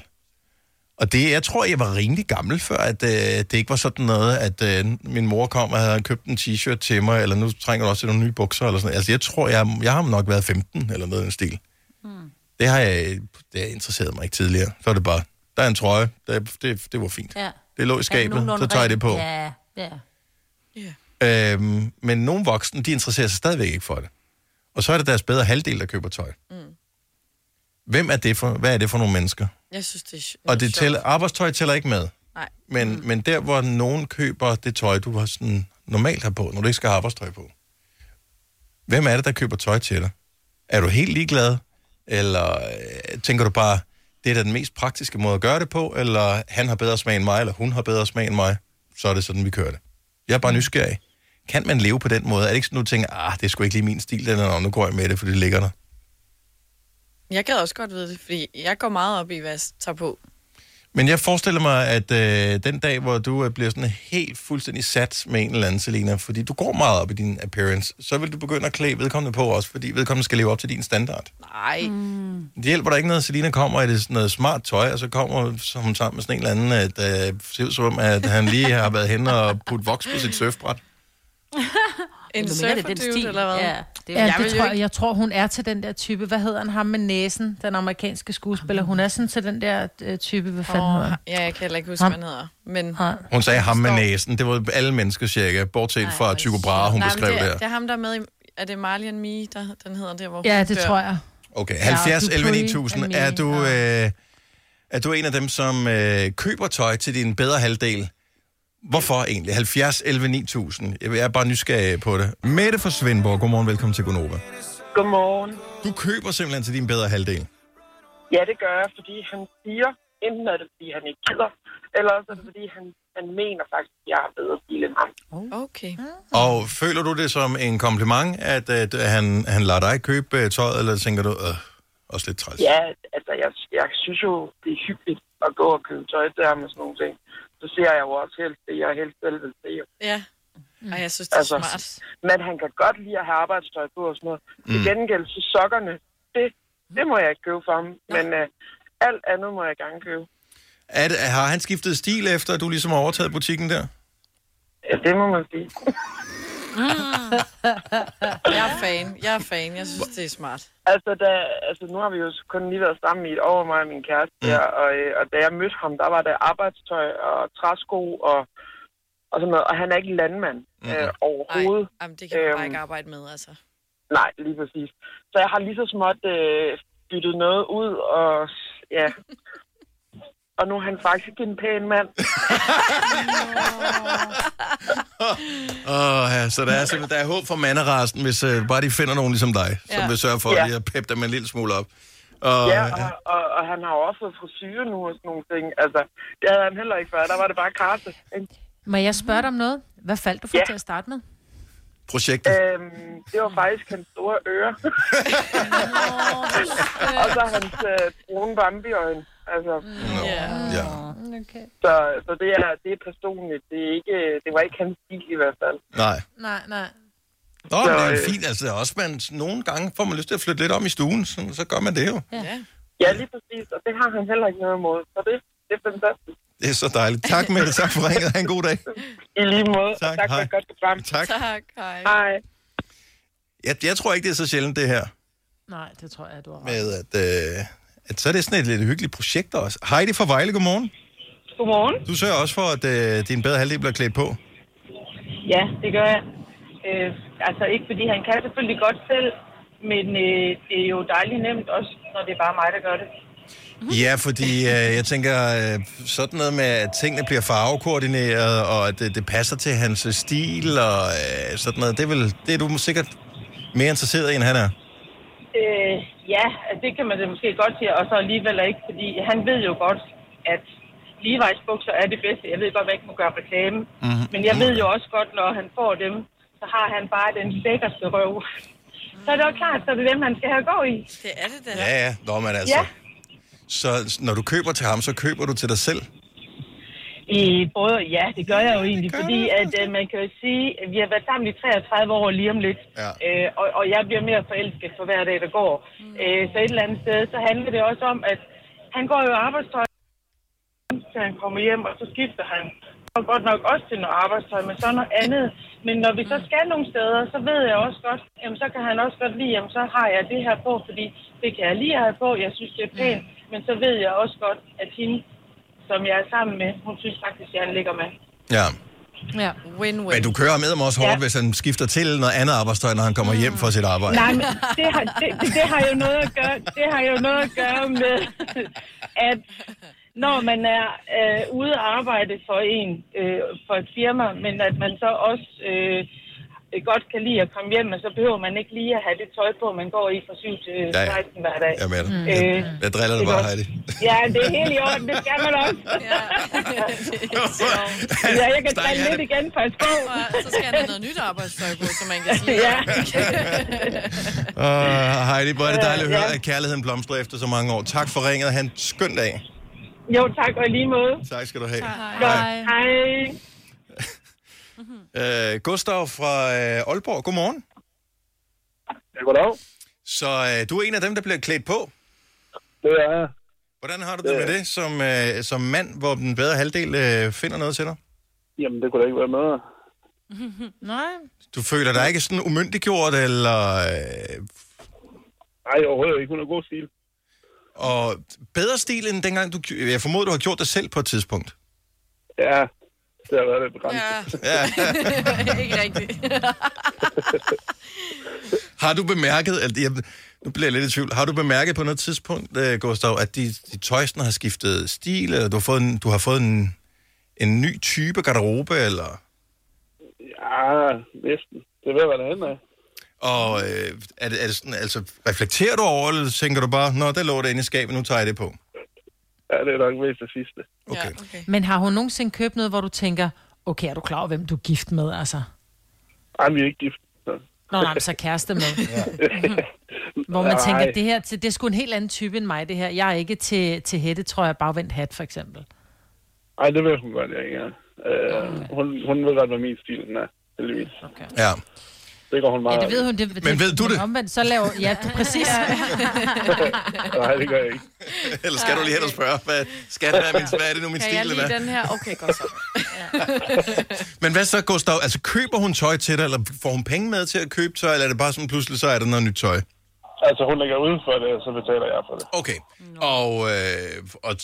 Og det, jeg tror, jeg var rimelig gammel før, at øh, det ikke var sådan noget, at øh, min mor kom og havde købt en t-shirt til mig, eller nu trænger du også til nogle nye bukser, eller sådan. Altså, jeg tror, jeg, jeg har nok været 15, eller noget i den stil. Mm. Det har jeg, det har interesseret mig ikke tidligere. Så er det bare, der er en trøje, det, det, det var fint. Ja. Det lå i skabet, så tager jeg det på. Ja, ja. Øhm, men nogle voksne, de interesserer sig stadigvæk ikke for det. Og så er det deres bedre halvdel, der køber tøj. Mm. Hvem er det for, hvad er det for nogle mennesker? Jeg synes, det er Og det tæller, arbejdstøj tæller ikke med. Nej. Men, mm. men der, hvor nogen køber det tøj, du har sådan normalt har på, når du ikke skal have arbejdstøj på. Hvem er det, der køber tøj til dig? Er du helt ligeglad? Eller øh, tænker du bare, det er da den mest praktiske måde at gøre det på? Eller han har bedre smag end mig, eller hun har bedre smag end mig? Så er det sådan, vi kører det. Jeg er bare nysgerrig. Kan man leve på den måde? Er det ikke sådan, du tænker, ah, det er sgu ikke lige min stil, den er, nu går jeg med det, for det ligger der. Jeg gad også godt vide det, fordi jeg går meget op i, hvad jeg tager på. Men jeg forestiller mig, at øh, den dag, hvor du øh, bliver sådan helt fuldstændig sat med en eller anden, Selina, fordi du går meget op i din appearance, så vil du begynde at klæde vedkommende på også, fordi vedkommende skal leve op til din standard. Nej. Mm. Det hjælper der ikke noget, Selina kommer i det sådan noget smart tøj, og så kommer hun sammen med sådan en eller anden, at øh, ser ud som om, at han lige har været hen og puttet voks på sit surfbræt. [laughs] En er surferdude, eller hvad? Ja, Det er- ja, Jeg det tror, jeg, ikke- jeg tror, hun er til den der type. Hvad hedder han? Ham med næsen, den amerikanske skuespiller. Hun er sådan til den der øh, type, hvad fanden han? ja, jeg kan heller ikke huske, Ham. hvad han hedder. Men... Hun sagde ham med næsen. Det var alle mennesker cirka, bortset fra Tycho Brahe, hun Nej, beskrev det, der. er- det er ham, der er med i... Er det Marley and Me, der, den hedder der, hvor Ja, det dør? tror jeg. Okay, Ja, 70 og 11 Dupree 9000. and Er du, øh, er du en af dem, som øh, køber tøj til din bedre halvdel? Hvorfor egentlig? 70 11 9000. Jeg er bare nysgerrig på det. Mette fra Svendborg, godmorgen, velkommen til Gonova. Godmorgen. Du køber simpelthen til din bedre halvdel. Ja, det gør jeg, fordi han siger, enten er det, fordi han ikke gider, eller også er det, fordi han, han mener faktisk, at jeg har bedre stil end ham. Okay. Og føler du det som en kompliment, at, at han, han lader dig købe øh, tøjet, eller tænker du, øh, også lidt træls? Ja, altså, jeg, jeg synes jo, det er hyggeligt at gå og købe tøj ham og sådan nogle ting. Så ser jeg jo også helst det, jeg helst selv vil se. Ja. Ej, jeg synes, det er Altså, smart. Men han kan godt lide at have arbejdstøj på og sådan noget. Mm. Til Mm. gengæld, så sokkerne, det, det må jeg ikke købe for ham. Men øh, alt andet må jeg gerne købe. Er det, har han skiftet stil efter, at du ligesom har overtaget butikken der? Ja, det må man sige. Jeg er fan. Jeg er fan. Jeg synes, det er smart. Altså, da, altså, nu har vi jo kun lige været sammen i et år, mig og min kæreste Mm. der, og, øh, og da jeg mødte ham, der var der arbejdstøj og træsko og, og sådan noget, og han er ikke landmand Mm. øh, overhovedet. Ej, jamen, det kan man bare Øhm, ikke arbejde med, altså. Nej, lige præcis. Så jeg har lige så småt øh, byttet noget ud, og ja... [laughs] Og nu er han faktisk en pæn mand. [laughs] Åh, ja, så der er, simpelthen, der er håb for manderasten, hvis uh, bare de finder nogen ligesom dig, ja. som Ja. vil sørge for Ja. lige at peppe dem en lille smule op. Og, ja, og, og, og han har også fået frisyre nu og sådan nogle ting. Altså, det havde han heller ikke før. Der var det bare karse. Må jeg spørge dig om noget? Hvad faldt du for Ja. til at starte med? Projektet. Øhm, det var faktisk hans store ører. [laughs] [laughs] og så hans øh, brune bambiøjne. Altså, ja. Okay. så, så det, er, det er personligt. Det, er ikke, det var ikke hans stil i hvert fald. Nej. Nej, nej. Nå, Så, men det er øh, fint. Altså, også man, nogle gange får man lyst til at flytte lidt om i stuen, så, så gør man det jo. Ja. Ja, lige præcis. Og det har han heller ikke noget imod. Så det, det er fantastisk. Det er så dejligt. Tak med det. Tak for ringet. Ha' en god dag. I lige måde. Tak, og tak for hej. et godt program. Tak. Tak, hej. Hej. Jeg, jeg tror ikke, det er så sjældent, det her. Nej, det tror jeg, du har ret. Med at, øh, at så er det sådan et lidt hyggeligt projekt også. Heidi fra Vejle, godmorgen. Godmorgen. Du sørger også for, at øh, din bedre halvdel bliver klædt på. Ja, det gør jeg. Øh, altså ikke fordi han kan selvfølgelig godt selv, men øh, det er jo dejligt nemt også, når det er bare mig, der gør det. Ja, fordi øh, jeg tænker, øh, sådan noget med, at tingene bliver farvekoordineret, og at det, det passer til hans stil, og øh, sådan noget, det er, vel, det er du sikkert mere interesseret i, end han er. Øh, ja, altså, det kan man da måske godt sige, og så alligevel ikke, fordi han ved jo godt, at Levi's bukser er det bedste. Jeg ved godt, at jeg ikke må gøre reklame, Mm-hmm. men jeg ved jo også godt, når han får dem, så har han bare den lækkerste røv. Så er det jo klart, så er det dem, han skal have gå i. Det er det da. Ja, ja, Nå, men altså. Ja. Så når du køber til ham, så køber du til dig selv. I både, ja, det gør jeg jo egentlig, fordi at, øh, man kan jo sige, at vi har været sammen i 33 år lige om lidt, ja. øh, og, og jeg bliver mere forelsket for hver dag, der går. Mm. Øh, så et eller andet sted, så handler det også om, at han går jo arbejdstøj, til han kommer hjem, og så skifter han. Og godt nok også til noget arbejdstøj, men så noget andet. Men når vi så skal nogle steder, så ved jeg også godt, jamen så kan han også godt lide, jamen så har jeg det her på, fordi det kan jeg lige have på, jeg synes det er pænt. Men så ved jeg også godt, at hende, som jeg er sammen med, hun synes faktisk, at han ligger med. Ja. Ja. Win-win. Men du kører med ham også hårdt, Ja. hvis han skifter til noget andet arbejdstøj, når han kommer hjem fra sit arbejde. Nej, men det har, det, det, det har jo noget at gøre, det har jo noget at gøre med, at når man er øh, ude at arbejde for en, øh, for et firma, men at man så også øh, godt kan lide at komme hjem, og så behøver man ikke lige at have det tøj på, man går i fra 7 til Ja, ja. 16 hver dag. Jeg er med dig. Øh, Jeg driller det bare. Heidi. Ja, det er helt i orden, det skal man også. ja, [laughs] jeg kan drille lidt igen, pas på. Så skal han have noget nyt arbejdstøj på, så man kan sige. Ja. [laughs] Uh, Heidi, hvor er det dejligt at høre, Ja. at kærligheden blomstrer efter så mange år. Tak for ringet. Han skøn dag. Jo, tak, og lige måde. Tak skal du have. Godt. Hej. Uh, Gustav fra uh, Aalborg, godmorgen. Ja, goddag. Så uh, du er en af dem, der bliver klædt på. Det er jeg. Hvordan har du det med det som, uh, som mand, hvor den bedre halvdel uh, finder noget til dig? Jamen, det kunne da ikke være med. [laughs] Nej. Du føler dig ikke sådan umyndiggjort, eller... Uh, Nej, overhovedet ikke. Hun har god stil. og bedre stil end dengang, du... Jeg formoder, du har gjort det selv på et tidspunkt. Ja, det har været lidt begrænset. Ja. [laughs] ikke rigtigt. [laughs] Har du bemærket, at jeg, nu bliver jeg lidt i tvivl, har du bemærket på noget tidspunkt, uh, Gustav, at de, de tøjsene har skiftet stil, eller du har fået en, du har fået en, en ny type garderobe, eller... Ja, næsten. Det vil være det andet af. Og øh, er, det, er det sådan, altså, reflekterer du over, eller tænker du bare, nå, der lå det inde i skabet, nu tager jeg det på? Ja, det er nok mest det sidste. Okay. Ja, okay. Men har hun nogensinde købt noget, hvor du tænker, okay, er du klar over, hvem du er gift med, altså? Ej, vi er ikke gift. Så. Nå, nej, så kæreste med. [laughs] Hvor man Nej. tænker, det her, det er sgu en helt anden type end mig, det her. Jeg er ikke til, til hætte, tror jeg, bagvendt hat, for eksempel. Ej, det vil hun godt, jeg ikke er. Uh, hun, hun ved godt, hvad min stil den er, heldigvis. Okay. Ja. Det går hun meget Ja, det ved hun. Det, Men ved du det? Omvendt, så laver... Ja, det, præcis. [laughs] Nej, det gør jeg ikke. Eller skal du lige hen og spørge, hvad, skal det være min, hvad er det nu, min Kan stil jeg lide den her? Okay, godt så. [laughs] Men hvad så, Gustav? Altså, køber hun tøj til dig, eller får hun penge med til at købe tøj, eller er det bare sådan, pludselig så er der noget nyt tøj? Altså, hun lægger uden for det, og så betaler jeg for det. Okay. Og, øh, og,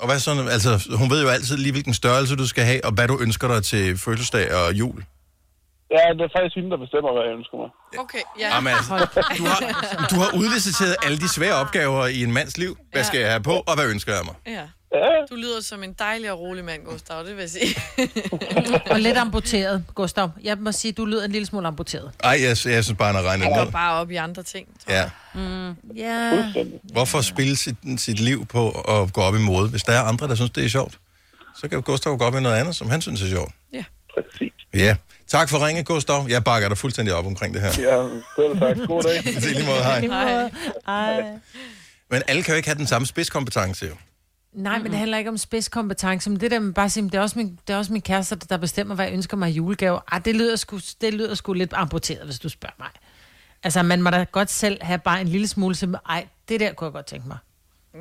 og hvad så? Altså, hun ved jo altid lige, hvilken størrelse du skal have, og hvad du ønsker dig til fødselsdag og jul. Ja, det er faktisk hende, der bestemmer, hvad jeg ønsker mig. Okay, ja. Jamen, altså, du, har, du har udliciteret alle de svære opgaver i en mands liv. Hvad skal jeg have på, og hvad ønsker jeg mig? Ja. Du lyder som en dejlig og rolig mand, Gustav, det vil jeg sige. [laughs] Og lidt amputeret, Gustav. Jeg må sige, du lyder en lille smule amputeret. Ej, jeg, jeg synes bare, han har regnet Han går ned. bare op i andre ting. Ja. Mm. Ja. Hvorfor spille sit, sit liv på at gå op i mode? Hvis der er andre, der synes, det er sjovt, så kan Gustav gå op i noget andet, som han synes er sjovt. Ja. Præcis. Ja. Tak for ringe, Gustav. Jeg bakker dig fuldstændig op omkring det her. Ja, selv tak. God dag. [laughs] I lige måde, hej. Hej. Ej. Men alle kan jo ikke have den samme spidskompetence, jo. Nej, men det handler ikke om spidskompetence, men det der med bare at sige, det er også min, det er også min kæreste, der bestemmer, hvad jeg ønsker mig i julegave. Ej, det lyder, sgu, det lyder sgu lidt amputeret, hvis du spørger mig. Altså, man må da godt selv have bare en lille smule, som, ej, det der kunne jeg godt tænke mig.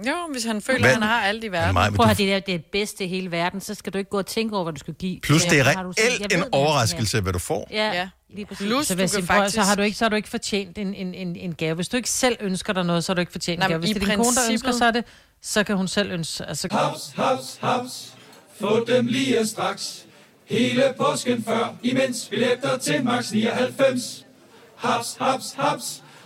Jo, hvis han føler, Hvad- at han har alt i verden. Men Prøv at du- det der, det bedste i hele verden, så skal du ikke gå og tænke over, hvad du skal give. Plus, det er reelt en overraskelse, hvad du får. Ja, Ja. lige præcis. Plus, Så, du kan faktisk... så, har du ikke, så har du ikke fortjent en, en, en, en gave. Hvis du ikke selv ønsker dig noget, så har du ikke fortjent Nej, en gave. Hvis det er din kone, der ønsker, princippet- så, er det, så kan hun selv ønske... Altså, Haps, haps, haps. Få dem lige straks. Hele påsken før, imens billetter til max 99. Haps, haps, haps.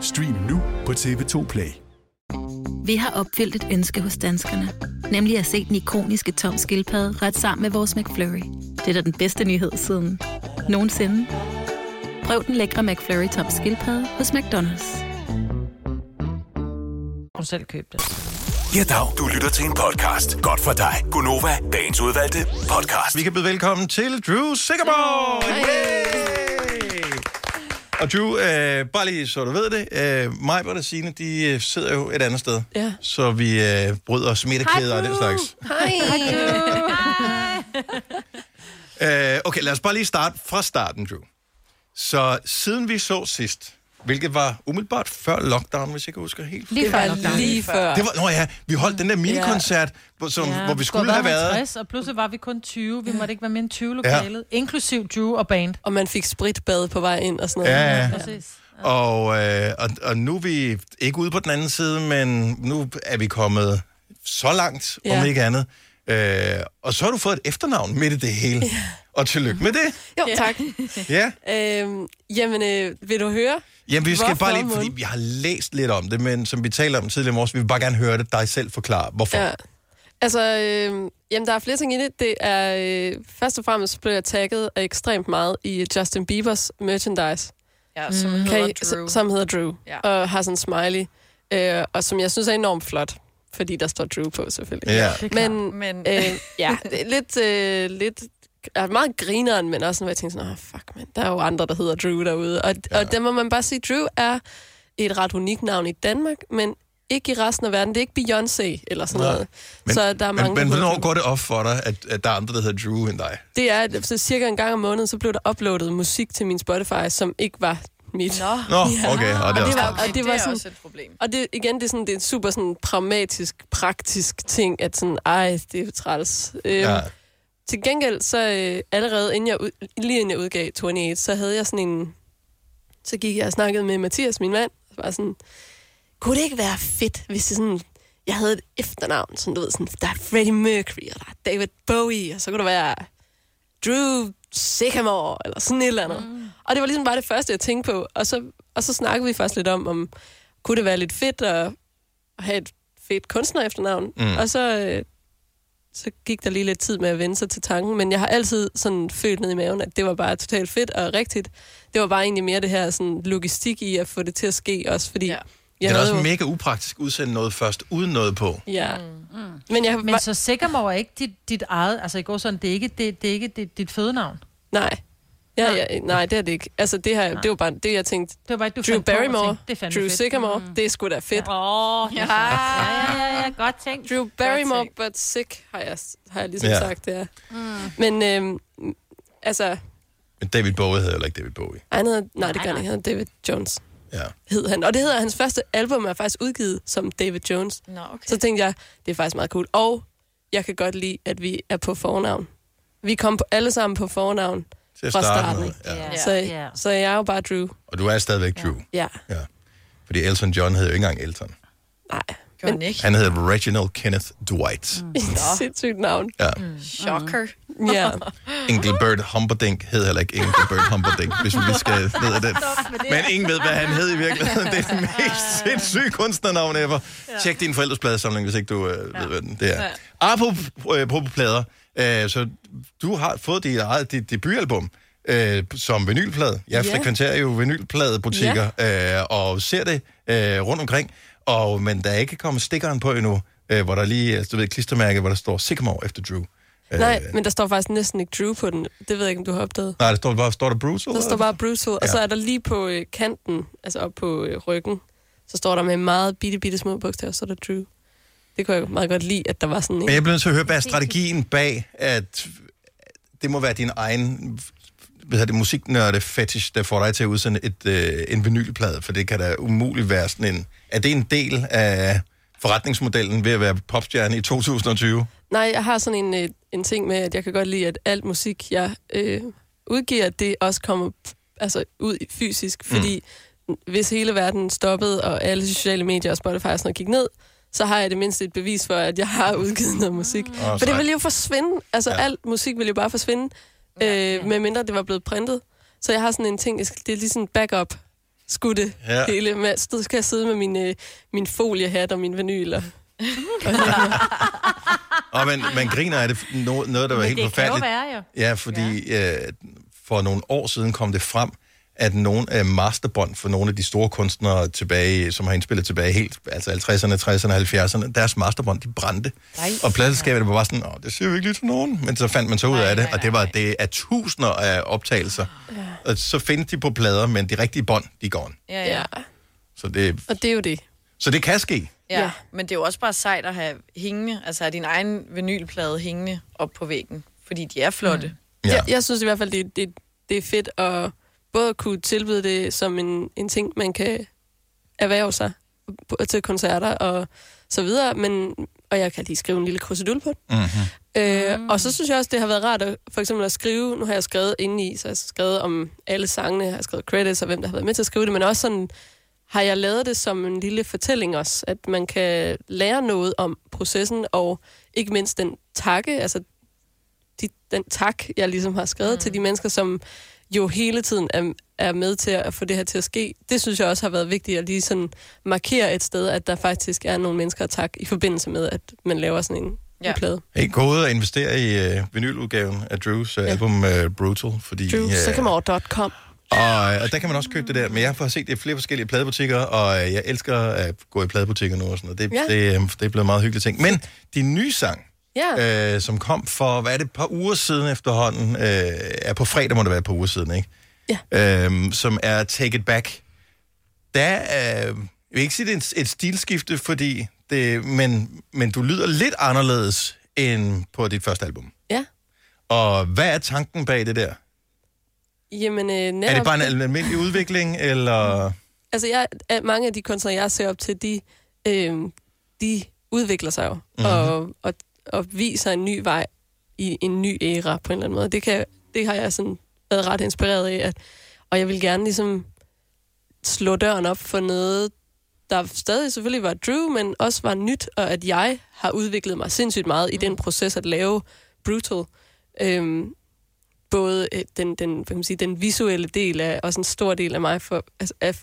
Stream nu på TV2 Play. Vi har opfyldt et ønske hos danskerne. Nemlig at se den ikoniske tom skildpadde ret sammen med vores McFlurry. Det er da den bedste nyhed siden nogensinde. Prøv den lækre McFlurry tom skildpadde hos McDonald's. hun selv købe det. Ja, dag. Du lytter til en podcast. Godt for dig. Gunova, dagens udvalgte podcast. Vi kan byde velkommen til Drew Sigamore! Hey. Og Drew, øh, bare lige så du ved det, øh, mig og Signe, de øh, sidder jo et andet sted. Ja. Så vi øh, bryder smittekæder og den slags. Øh, okay, lad os bare lige starte fra starten, Drew. Så siden vi så sidst, hvilket var umiddelbart før lockdown, hvis jeg kan huske helt Det var lige før. Det var, nå ja, vi holdt den der minikoncert, hvor, som, hvor vi skulle have været. 50, og pludselig var vi kun 20. Vi måtte ikke være mere end 20 lokalet. Ja. Inklusiv Drew og band. Og man fik spritbad på vej ind og sådan noget. Ja, ja. Præcis. Og, øh, og, og nu er vi ikke ude på den anden side, men nu er vi kommet så langt, ja. om Ja. ikke andet. Øh, og så har du fået et efternavn midt i det hele. Ja. Og tillykke med det. Jo, tak. [laughs] Ja. Øhm, jamen, øh, vil du høre? Jamen, vi skal hvorfor, bare lige, fordi vi har læst lidt om det, men som vi talte om tidligere i morges, vi vil bare gerne høre det dig selv forklare, hvorfor. Ja. Altså, øh, jamen, der er flere ting i det. Det er, øh, først og fremmest blev jeg tagget ekstremt meget i Justin Biebers merchandise. Ja, som Kan hedder I- Drew. Som hedder Drew. Ja. Og har sådan en smiley. Øh, og som jeg synes er enormt flot. Fordi der står Drew på, selvfølgelig. Ja. Det er klart. Men, Men- øh, ja, det er lidt, øh, lidt er meget grineren, men også sådan, hvor jeg tænker sådan, oh, fuck, man, der er jo andre, der hedder Drew derude. Og, ja. og der må man bare sige, Drew er et ret unikt navn i Danmark, men ikke i resten af verden. Det er ikke Beyoncé eller sådan Nej. noget. Men, så der er mange, men, men hvornår går det op for dig, at, at der er andre, der hedder Drew end dig? Det er, at så cirka en gang om måneden, så blev der uploadet musik til min Spotify, som ikke var mit. Nå, Nå, okay, og det er Og det var, godt. og det det var er sådan, også et problem. og det, igen, det er, sådan, det er en super sådan, pragmatisk, praktisk ting, at sådan, ej, det er træls. Øhm, Ja. Til gengæld, så øh, allerede inden jeg, ud, lige inden jeg udgav 28, så havde jeg sådan en... Så gik jeg og snakkede med Mathias, min mand, og var sådan, kunne det ikke være fedt, hvis det sådan... Jeg havde et efternavn, sådan du ved, sådan, der er Freddie Mercury, og der er David Bowie, og så kunne der være Drew Sycamore, eller sådan et eller andet. Mm. Og det var ligesom bare det første, jeg tænkte på. Og så, og så snakkede vi først lidt om, om kunne det være lidt fedt at, at have et fedt kunstner efternavn. Mm. Og så, øh, så gik der lige lidt tid med at vende sig til tanken. Men jeg har altid sådan følt ned i maven, at det var bare totalt fedt og rigtigt. Det var bare egentlig mere det her sådan, logistik i at få det til at ske også, fordi... Ja. Det er også jo- mega upraktisk at udsende noget først, uden noget på. Ja. Mm. Men, jeg, Men så Sigamore er ikke dit, dit eget... Altså, i går sådan, det er ikke, det, det er ikke dit, dit fødenavn. Nej. Ja, ja, nej, det er det ikke. Altså, det, her, det var bare det, jeg tænkte. Det var bare, du Drew Barrymore, tænkte, det er Drew. Sycamore, mm. det er sgu da fedt. Åh, oh, ja. ja, ja, ja, godt tænkt. Drew Barrymore, but sick, har jeg, har jeg ligesom Ja. ja. sagt, det er. Mm. Men, øhm, altså, Men David Bowie hedder heller ikke David Bowie. han hedder, nej, det gør han ikke, han hedder David Jones. Ja. Hed han. Og det hedder hans første album, er faktisk udgivet som David Jones. Nå, okay. Så tænkte jeg, det er faktisk meget cool. Og jeg kan godt lide, at vi er på fornavn. Vi kom på, alle sammen på fornavn Til at fra starte starten. med, ja. Så, Ja. så jeg er jo bare Drew. Og du er stadigvæk Drew. Ja. Ja. Fordi Elton John hed jo ikke engang Elton. Nej. Han ikke? Han hedder Reginald Kenneth Dwight. Mm. [laughs] Sindssygt navn. Ja. Shocker. Ja. [laughs] Engelbert Humperdinck hed heller ikke Engelbert Humperdinck, hvis vi lige skal [laughs] ned ad den. Men ingen ved, hvad han hed i virkeligheden. Det er den mest sindssyge kunstnernavn ever. Tjek din forældres pladesamling, hvis ikke du øh, ved, hvad den det er. Ja. Apropos øh, på plader, øh, så du har fået dit eget dit debutalbum øh, som vinylplade. Jeg Ja. frekventerer jo vinylpladebutikker øh, og ser det øh, rundt omkring. Og, men der er ikke kommet stikkeren på endnu. øh, hvor der lige, altså, du ved, klistermærke, hvor der står Sycamore efter Drew. Øh, Nej, men der står faktisk næsten ikke Drew på den. Det ved jeg ikke, om du har opdaget. Nej, der står, bare, står der Brutal? Der står bare Brutal, og Ja. så er der lige på øh, kanten, altså op på øh, ryggen, så står der med meget bitte, bitte små bogstaver, så er der Drew. Det kunne jeg meget godt lide, at der var sådan en... Men jeg bliver nødt til at høre, hvad er strategien bag, at det må være din egen hvad det, musiknørde fetish, der får dig til at udsende et, øh, en vinylplade, for det kan da umuligt være sådan en... Er det en del af forretningsmodellen ved at være popstjerne i 2020? Nej, jeg har sådan en, øh, en ting med, at jeg kan godt lide, at alt musik, jeg øh, udgiver, det også kommer altså, ud fysisk. Fordi mm. hvis hele verden stoppede, og alle sociale medier og Spotify og sådan noget gik ned, så har jeg det mindste et bevis for, at jeg har udgivet noget musik. Åh, for det ville jo forsvinde. Altså, ja. alt musik ville jo bare forsvinde, øh, medmindre det var blevet printet. Så jeg har sådan en ting, det er lige sådan en backup skudte Ja. ja. hele. Med, så skal jeg sidde med min, øh, min foliehat og min vinyl. Og, Og man, man griner af det, noget, noget der var Men helt det kan jo forfærdeligt. være, jo. Ja, fordi ja. Øh, for nogle år siden kom det frem, at nogle af masterbånd for nogle af de store kunstnere tilbage, som har indspillet tilbage helt, altså 50'erne, 60'erne, 70'erne, deres masterbånd, de brændte. Nej. Og pladselskabet var bare sådan, Åh, det siger vi ikke lige til nogen. Men så fandt man så ud af det, og det var det er tusinder af optagelser. Ja. Og så findes de på plader, men de rigtige bånd, de går. Ja, ja. Så det, og det er jo det. så det kan ske. Ja, ja, men det er jo også bare sejt at have hængende, altså have din egen vinylplade hængende op på væggen, fordi de er flotte. Ja. Jeg, jeg synes i hvert fald, det, det, det er fedt at både kunne tilbyde det som en, en ting, man kan erhverve sig til koncerter og så videre, men, og jeg kan lige skrive en lille krusedul på det. Mm-hmm. Øh, og så synes jeg også, det har været rart at, for eksempel at skrive, nu har jeg skrevet indeni, så jeg har skrevet om alle sangene, jeg har skrevet credits og hvem der har været med til at skrive det, men også sådan, har jeg lavet det som en lille fortælling også, at man kan lære noget om processen, og ikke mindst den takke, altså de, den tak, jeg ligesom har skrevet mm. til de mennesker, som jo hele tiden er, er med til at få det her til at ske. Det synes jeg også har været vigtigt at lige sådan markere et sted, at der faktisk er nogle mennesker at takke i forbindelse med, at man laver sådan en, ja. plade. Hey, gå ud og investere i øh, vinyludgaven af Drews øh, album øh, Brutal, fordi... Drew, øh, Sycamore.com. Og, og der kan man også købe det der, men jeg har set det i flere forskellige pladebutikker, og øh, jeg elsker at gå i pladebutikker nu og sådan noget. Det, Ja. det, øh, det er blevet meget hyggeligt ting. Men din nye sang, Ja. øh, som kom for, hvad er det, et par uger siden efterhånden, øh, er på fredag, må det være et par uger siden, ikke? Ja. Øh, som er Take It Back. Der er, øh, jeg vil ikke sige, det er et, et stilskifte, fordi det, men, men du lyder lidt anderledes end på dit første album. Ja. Og hvad er tanken bag det der? Jamen, øh, netop, Er det bare en almindelig udvikling, [laughs] eller... Altså, jeg, at mange af de kunstnere, jeg ser op til, de, øh, de udvikler sig jo, Mhm. mm-hmm. og, og, og viser en ny vej i en ny æra på en eller anden måde. Det, kan, det har jeg sådan været ret inspireret af, at, og jeg vil gerne ligesom slå døren op for noget, der stadig selvfølgelig var Drew, men også var nyt, og at jeg har udviklet mig sindssygt meget i den proces at lave Brutal. Øhm, både øh, den, den, hvad kan man sige, den visuelle del af, også en stor del af mig, for, altså, af,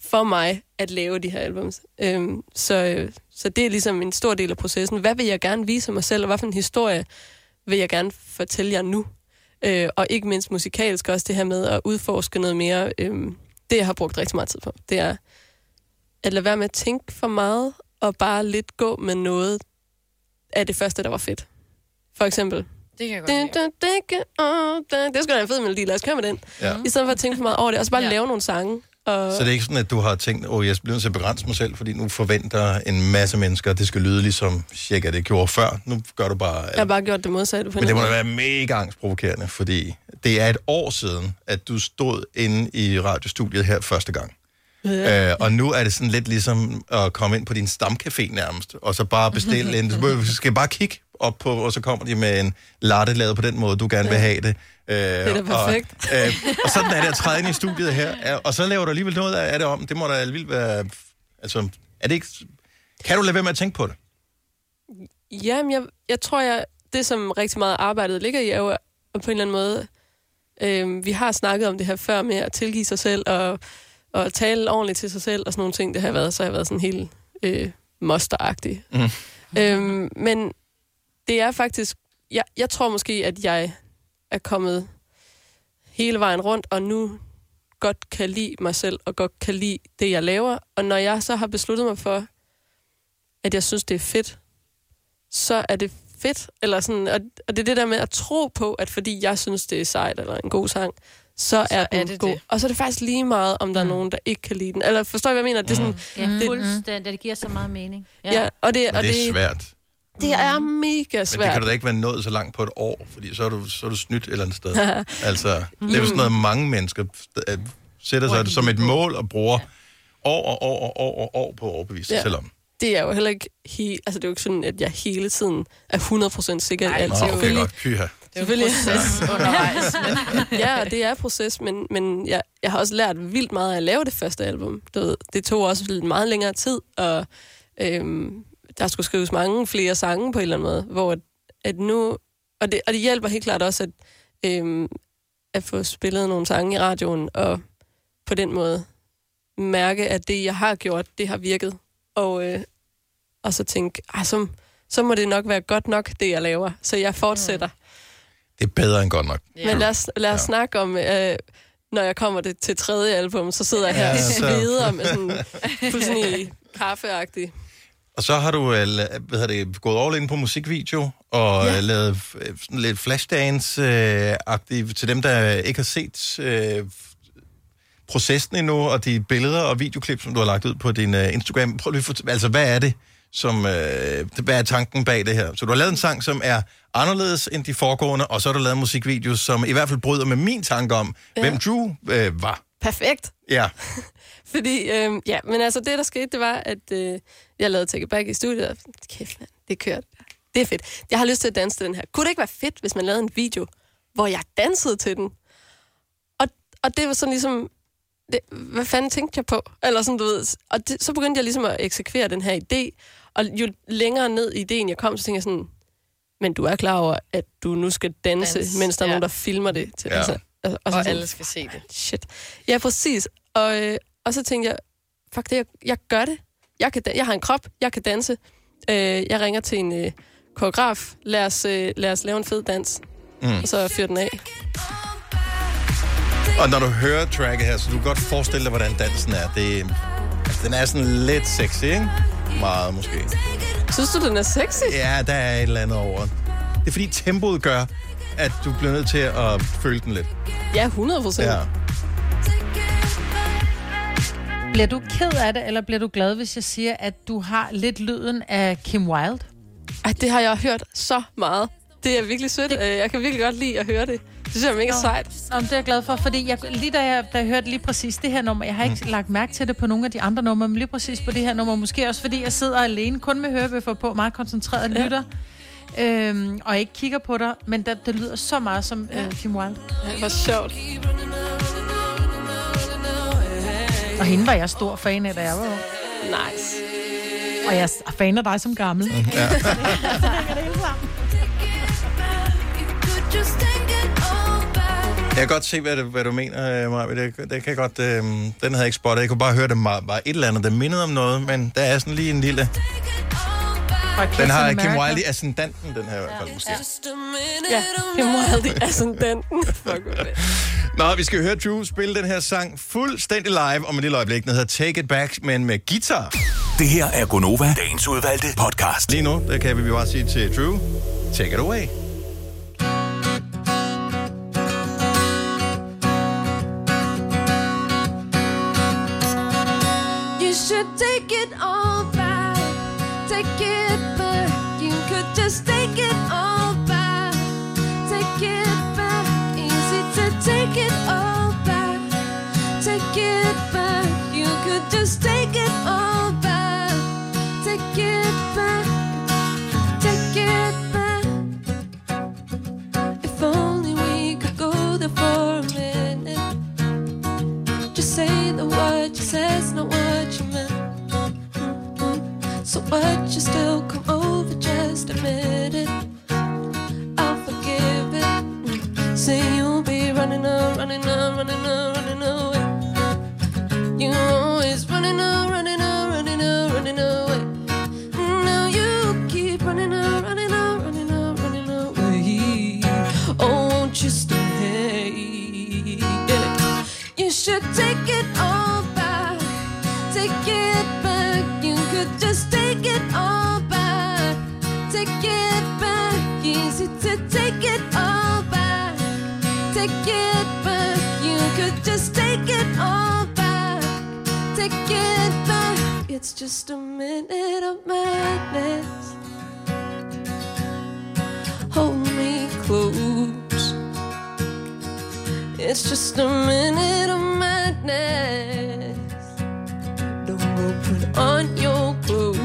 for mig at lave de her albums. Øhm, så, øh, så det er ligesom en stor del af processen. Hvad vil jeg gerne vise mig selv, og hvad for en historie vil jeg gerne fortælle jer nu? Øh, og ikke mindst musikalsk også det her med at udforske noget mere. Øh, det, jeg har brugt rigtig meget tid på, det er at lade være med at tænke for meget, og bare lidt gå med noget af det første, der var fedt. For eksempel, Det kan jeg godt lide. det er sgu da en fed melodi, lad os køre med den. Ja. I stedet for at tænke for meget over det, og så bare ja. lave nogle sange. Og... Så det er ikke sådan, at du har tænkt, åh, jeg bliver nødt til at begrænse mig selv, fordi nu forventer en masse mennesker, at det skal lyde ligesom cirka det gjorde før. Nu gør du bare... Jeg har bare gjort det modsatte. På en Men det må da eller være mega angstprovokerende, fordi det er et år siden, at du stod inde i radiostudiet her første gang. Ja. Øh, og nu er det sådan lidt ligesom at komme ind på din stamcafé nærmest, og så bare bestille en... [laughs] Du skal bare kigge op på, og så kommer de med en latte lavet på den måde, du gerne vil have det. Øh, det er da perfekt. Og, øh, og sådan er det at træde ind i studiet her, og så laver du alligevel noget af det om. Det må da alligevel være... Altså, er det ikke... Kan du lade være med at tænke på det? Jamen, jeg, jeg tror, jeg, det som rigtig meget arbejdet ligger i, er jo på en eller anden måde, øh, vi har snakket om det her før med at tilgive sig selv og, og tale ordentligt til sig selv og sådan nogle ting. Det har været, så har jeg været sådan helt øh, mosteragtig. Mm. Øhm, men det er faktisk, jeg, jeg tror måske, at jeg er kommet hele vejen rundt, og nu godt kan lide mig selv, og godt kan lide det, jeg laver. Og når jeg så har besluttet mig for, at jeg synes, det er fedt så er det fedt. Eller sådan, og, og det er det der med at tro på, at fordi jeg synes, det er sejt eller en god sang, så, så er den er det god. det. Og så er det faktisk lige meget, om der er nogen, der ikke kan lide den. Eller forstår I, hvad jeg mener? Det er sådan, Ja, det, fuldstændig. Det giver så meget mening. ja, og det, Men og det er svært. Det er mega Men det svært. kan du da ikke være nået så langt på et år, fordi så er du, så er du snydt et eller andet sted. [laughs] altså, det er jo sådan noget, mange mennesker øh, sætter sig som et mål og bruger år og år og år og år på at overbevise sig Ja. selv om. Det er jo heller ikke he- altså det er jo ikke sådan, at jeg hele tiden er 100% sikker i alt. Nå, okay, Selvfølgelig- godt. Pyha. Selvfølgelig. proces undervejs, men- [laughs] ja, det er proces, men, men jeg, jeg har også lært vildt meget af at lave det første album. Du ved, det tog også lidt meget længere tid, og øhm, der skulle skrives mange flere sange på en eller anden måde, hvor at, at nu... Og det, og det hjælper helt klart også at, øhm, at få spillet nogle sange i radioen, og på den måde mærke, at det, jeg har gjort, det har virket. Og, øh, og så tænke, "Ej, så, så må det nok være godt nok, det jeg laver. Så jeg fortsætter. Det er bedre end godt nok. Ja. Men lad os, lad os ja. snakke om, øh, når jeg kommer det til tredje album, så sidder jeg her Ja, så- sveder med sådan fuldstændig kaffeagtig. Og så har du øh, hvad hedder det, gået all in på musikvideo og ja. lavet øh, sådan lidt flashdance-agtigt til dem, der ikke har set øh, processen endnu, og de billeder og videoklip, som du har lagt ud på din øh, Instagram. Prøv lige at altså hvad er det, som, øh, hvad er tanken bag det her? Så du har lavet en sang, som er anderledes end de foregående, og så har du lavet en musikvideo, som i hvert fald bryder med min tanke om, ja. hvem Drew øh, var. Perfekt. Ja. [laughs] Fordi, øh, ja, men altså det, der skete, det var, at øh, jeg lavede Take It Back i studiet, og kæft, mand, det kørte. Det er fedt. Jeg har lyst til at danse til den her. Kunne det ikke være fedt, hvis man lavede en video, hvor jeg dansede til den? Og, og det var sådan ligesom, det, hvad fanden tænkte jeg på? Eller sådan, du ved. Og det, så begyndte jeg ligesom at eksekvere den her idé. Og jo længere ned i ideen jeg kom, så tænkte jeg sådan, men du er klar over, at du nu skal danse, Dans, mens der er ja. nogen, der filmer det. Til, Ja. altså, altså, Og så sådan, alle skal se det. Shit. Ja, præcis. Og, øh, og så tænkte jeg, fuck det, jeg, jeg gør det. Jeg, kan, jeg har en krop, jeg kan danse. Øh, jeg ringer til en øh, koreograf. Lad os, øh, lad os lave en fed dans. Mm. Og så fyr den af. Og når du hører tracket her, så du kan godt forestille dig, hvordan dansen er. Det, altså, den er sådan lidt sexy, ikke? Meget måske. Synes du, den er sexy? Ja, der er et eller andet over. Det er fordi tempoet gør, at du bliver nødt til at føle den lidt. Ja, 100 procent. Ja. Bliver du ked af det, eller bliver du glad, hvis jeg siger, at du har lidt lyden af Kim Wilde? Ej, det har jeg hørt så meget. Det er virkelig sødt. Det... Jeg kan virkelig godt lide at høre det. Det synes jeg er mega Nå. sejt. Nå, det er jeg glad for, fordi jeg, lige da jeg, da jeg hørte lige præcis det her nummer, jeg har ikke mm. lagt mærke til det på nogle af de andre numre, men lige præcis på det her nummer, måske også fordi jeg sidder alene, kun med hørebøffer på, meget koncentreret Ja. lytter, øhm, og ikke kigger på dig, men det, det lyder så meget som øh, Kim Wilde. Ja, hvor sjovt. Og hende var jeg stor fan af, da jeg var ung. Nice. Og jeg er fan af dig som gammel. Ja. [laughs] Jeg kan godt se, hvad, det, hvad du mener, øh, Maja. Det, det kan jeg godt, øh, den havde jeg ikke spottet. Jeg kunne bare høre, det var, var et eller andet, der mindede om noget, men der er sådan lige en lille... Den har Kim Wilde i ascendanten, den her i hvert fald, måske. Ja, Kim Wilde i ascendanten. [laughs] Fuck. Nå, vi skal høre Drew spille den her sang fuldstændig live om et lille øjeblik. Den hedder Take It Back, men med guitar. Det her er Gonova, dagens udvalgte podcast. Lige nu, der kan vi bare sige til Drew, take it away. You should take it all back. Take it So what you said's not what you meant. So would you still come over, just admit it. I'll forgive it. Say you'll be running on, running on, running on, just take it all back. Take it back. It's just a minute of madness. Hold me close. It's just a minute of madness. Don't go put on your clothes.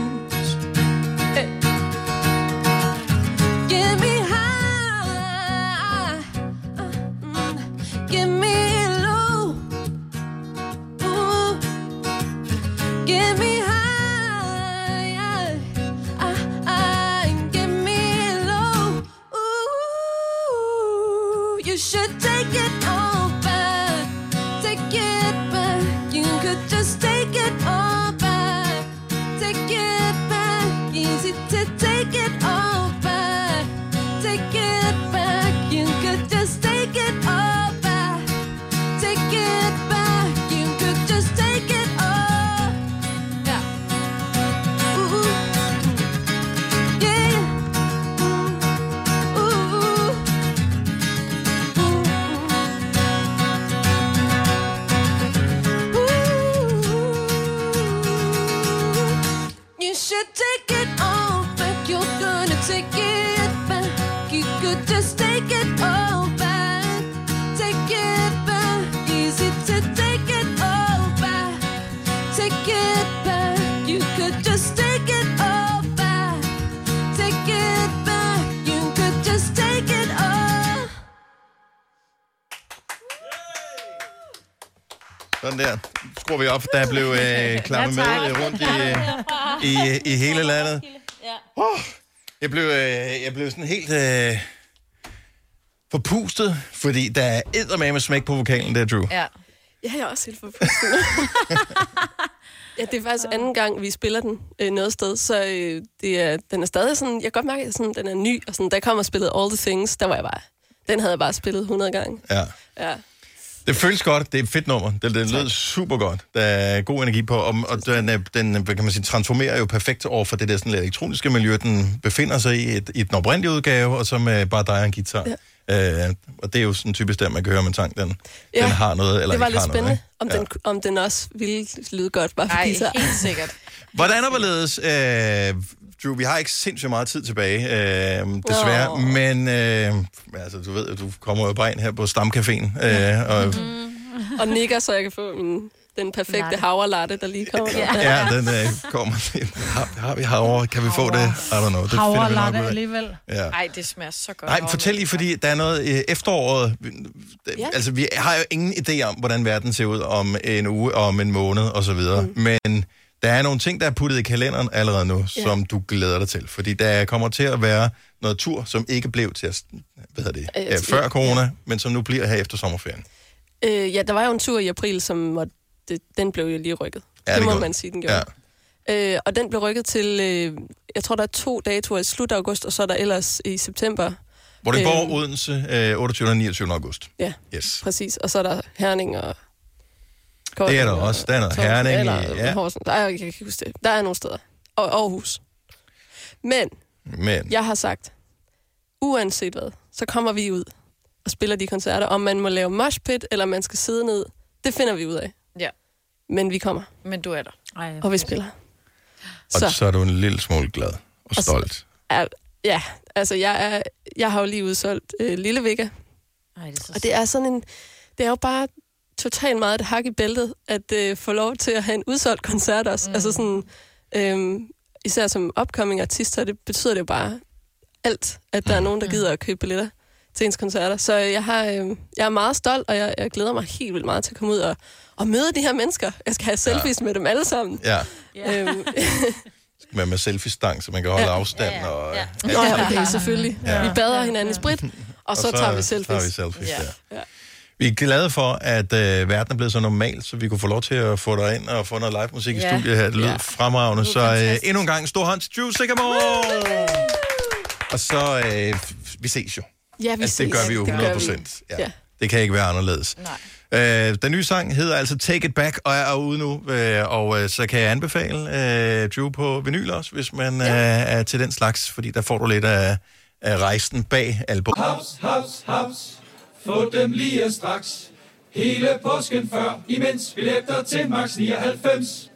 Sådan der. Skruer vi op. Der blev øh, klappet med øh, rundt i, øh, i, i hele landet. Oh, jeg, blev, øh, jeg blev sådan helt øh, forpustet, fordi der er eddermame smæk på vokalen der, Drew. Ja. Ja, jeg er også helt forpustet. [laughs] ja, det er faktisk anden gang, vi spiller den øh, noget sted, så øh, det er, den er stadig sådan, jeg kan godt mærke, at sådan, den er ny, og sådan, da jeg kom og spillede All the Things, der var jeg bare, den havde jeg bare spillet 100 gange. Ja. Ja. Det føles godt. Det er et fedt nummer. Det, det lød super godt. Der er god energi på, og, og den, den kan man sige, transformerer jo perfekt over for det der sådan lidt elektroniske miljø, den befinder sig i, et, i den oprindelige udgave, og så med bare dig og en guitar. Ja. Øh, og det er jo sådan typisk der, man kan høre, om en sang, den, ja. den har noget, eller det var ikke lidt har spændende, noget. om, den, om den også ville lyde godt, bare Nej, fordi så... helt sikkert. Hvordan er hvorledes, øh, Drew, vi har ikke sindssygt meget tid tilbage, øh, desværre, Nå. men øh, altså, du ved, du kommer jo bare ind her på Stamcaféen, øh, og Mm. og nikker, så jeg kan få min, den perfekte Latte. havrelatte, der lige kommer. ja, den øh, kommer. Har, har vi havre? Kan vi få det? I don't know. Det finder vi nok Havrelatte alligevel. Ja. Ej, det smager så godt. Nej, fortæl lige, fordi der er noget øh, efteråret. Ja. Ja. Altså, vi har jo ingen idé om, hvordan verden ser ud om en uge, om en måned og så videre. Mm. Men der er nogle ting, der er puttet i kalenderen allerede nu, Ja. ja. som du glæder dig til. Fordi der kommer til at være noget tur, som ikke blev til at, hvad det, Øh, ja, før corona, men som nu bliver her efter sommerferien. Øh, ja, der var jo en tur i april, som måtte, det, den blev jo lige rykket. Ja, det det må gjorde man sige, den gjorde. Ja. Øh, og den blev rykket til, øh, jeg tror, der er to datoer i slut august, og så er der ellers i september. Vordingborg, Øh, Odense, øh, 28. og 29. august. Ja, Yes. præcis. Og så er der Herning og... Det er der også. Der er noget Herning. Eller, i- ja. Horsens. Nej, jeg kan ikke huske det. Der er nogle steder. Og Aarhus. Men men jeg har sagt, uanset hvad, så kommer vi ud og spiller de koncerter. Om man må lave mosh pit, eller man skal sidde ned, det finder vi ud af. Ja. Men vi kommer, Men du er der. Ej, og vi spiller. og så. så er du en lille smule glad og Og så- stolt. Er, ja, altså jeg, er, jeg har jo lige udsolgt øh, Lille Vega, Ej, det er så og det er sådan en, det er jo bare totalt meget et hak i bæltet, at øh, få lov til at have en udsolgt koncert også. Mm. Altså sådan, øh, især som upcoming artist, så det betyder det jo bare alt, at der er nogen, der gider at købe billetter til ens koncerter. Så jeg, har, øh, jeg er meget stolt, og jeg, jeg glæder mig helt vildt meget til at komme ud og, og møde de her mennesker. Jeg skal have selfies ja. med dem alle sammen. Ja, Øhm, [laughs] med, med selfie-stang, så man kan holde Ja. afstand. Og, ja. Nå ja, okay, selvfølgelig. Ja. Ja. Vi bader hinanden i sprit, og, og så, tager vi selfies. Tager vi selfies ja. ja. Vi er glade for, at øh, verden er blevet så normal, så vi kunne få lov til at få dig ind og få noget live musik Ja. i studiet her. Det lød Ja. fremragende. Så øh, endnu en gang stor hånd til Drew Sigamore! Og så, øh, vi ses jo. Ja, vi altså, det ses. gør vi jo Det gør 100 vi. procent. Ja. Ja. Det kan ikke være anderledes. Nej. Øh, den nye sang hedder altså Take It Back, og er ude nu. Øh, og øh, så kan jeg anbefale øh, Drew på vinyl også, hvis man ja. øh, er til den slags, fordi der får du lidt af, af rejsen bag album. Haps, haps, haps. Få dem lige straks. Hele påsken før, imens billetter til max 99.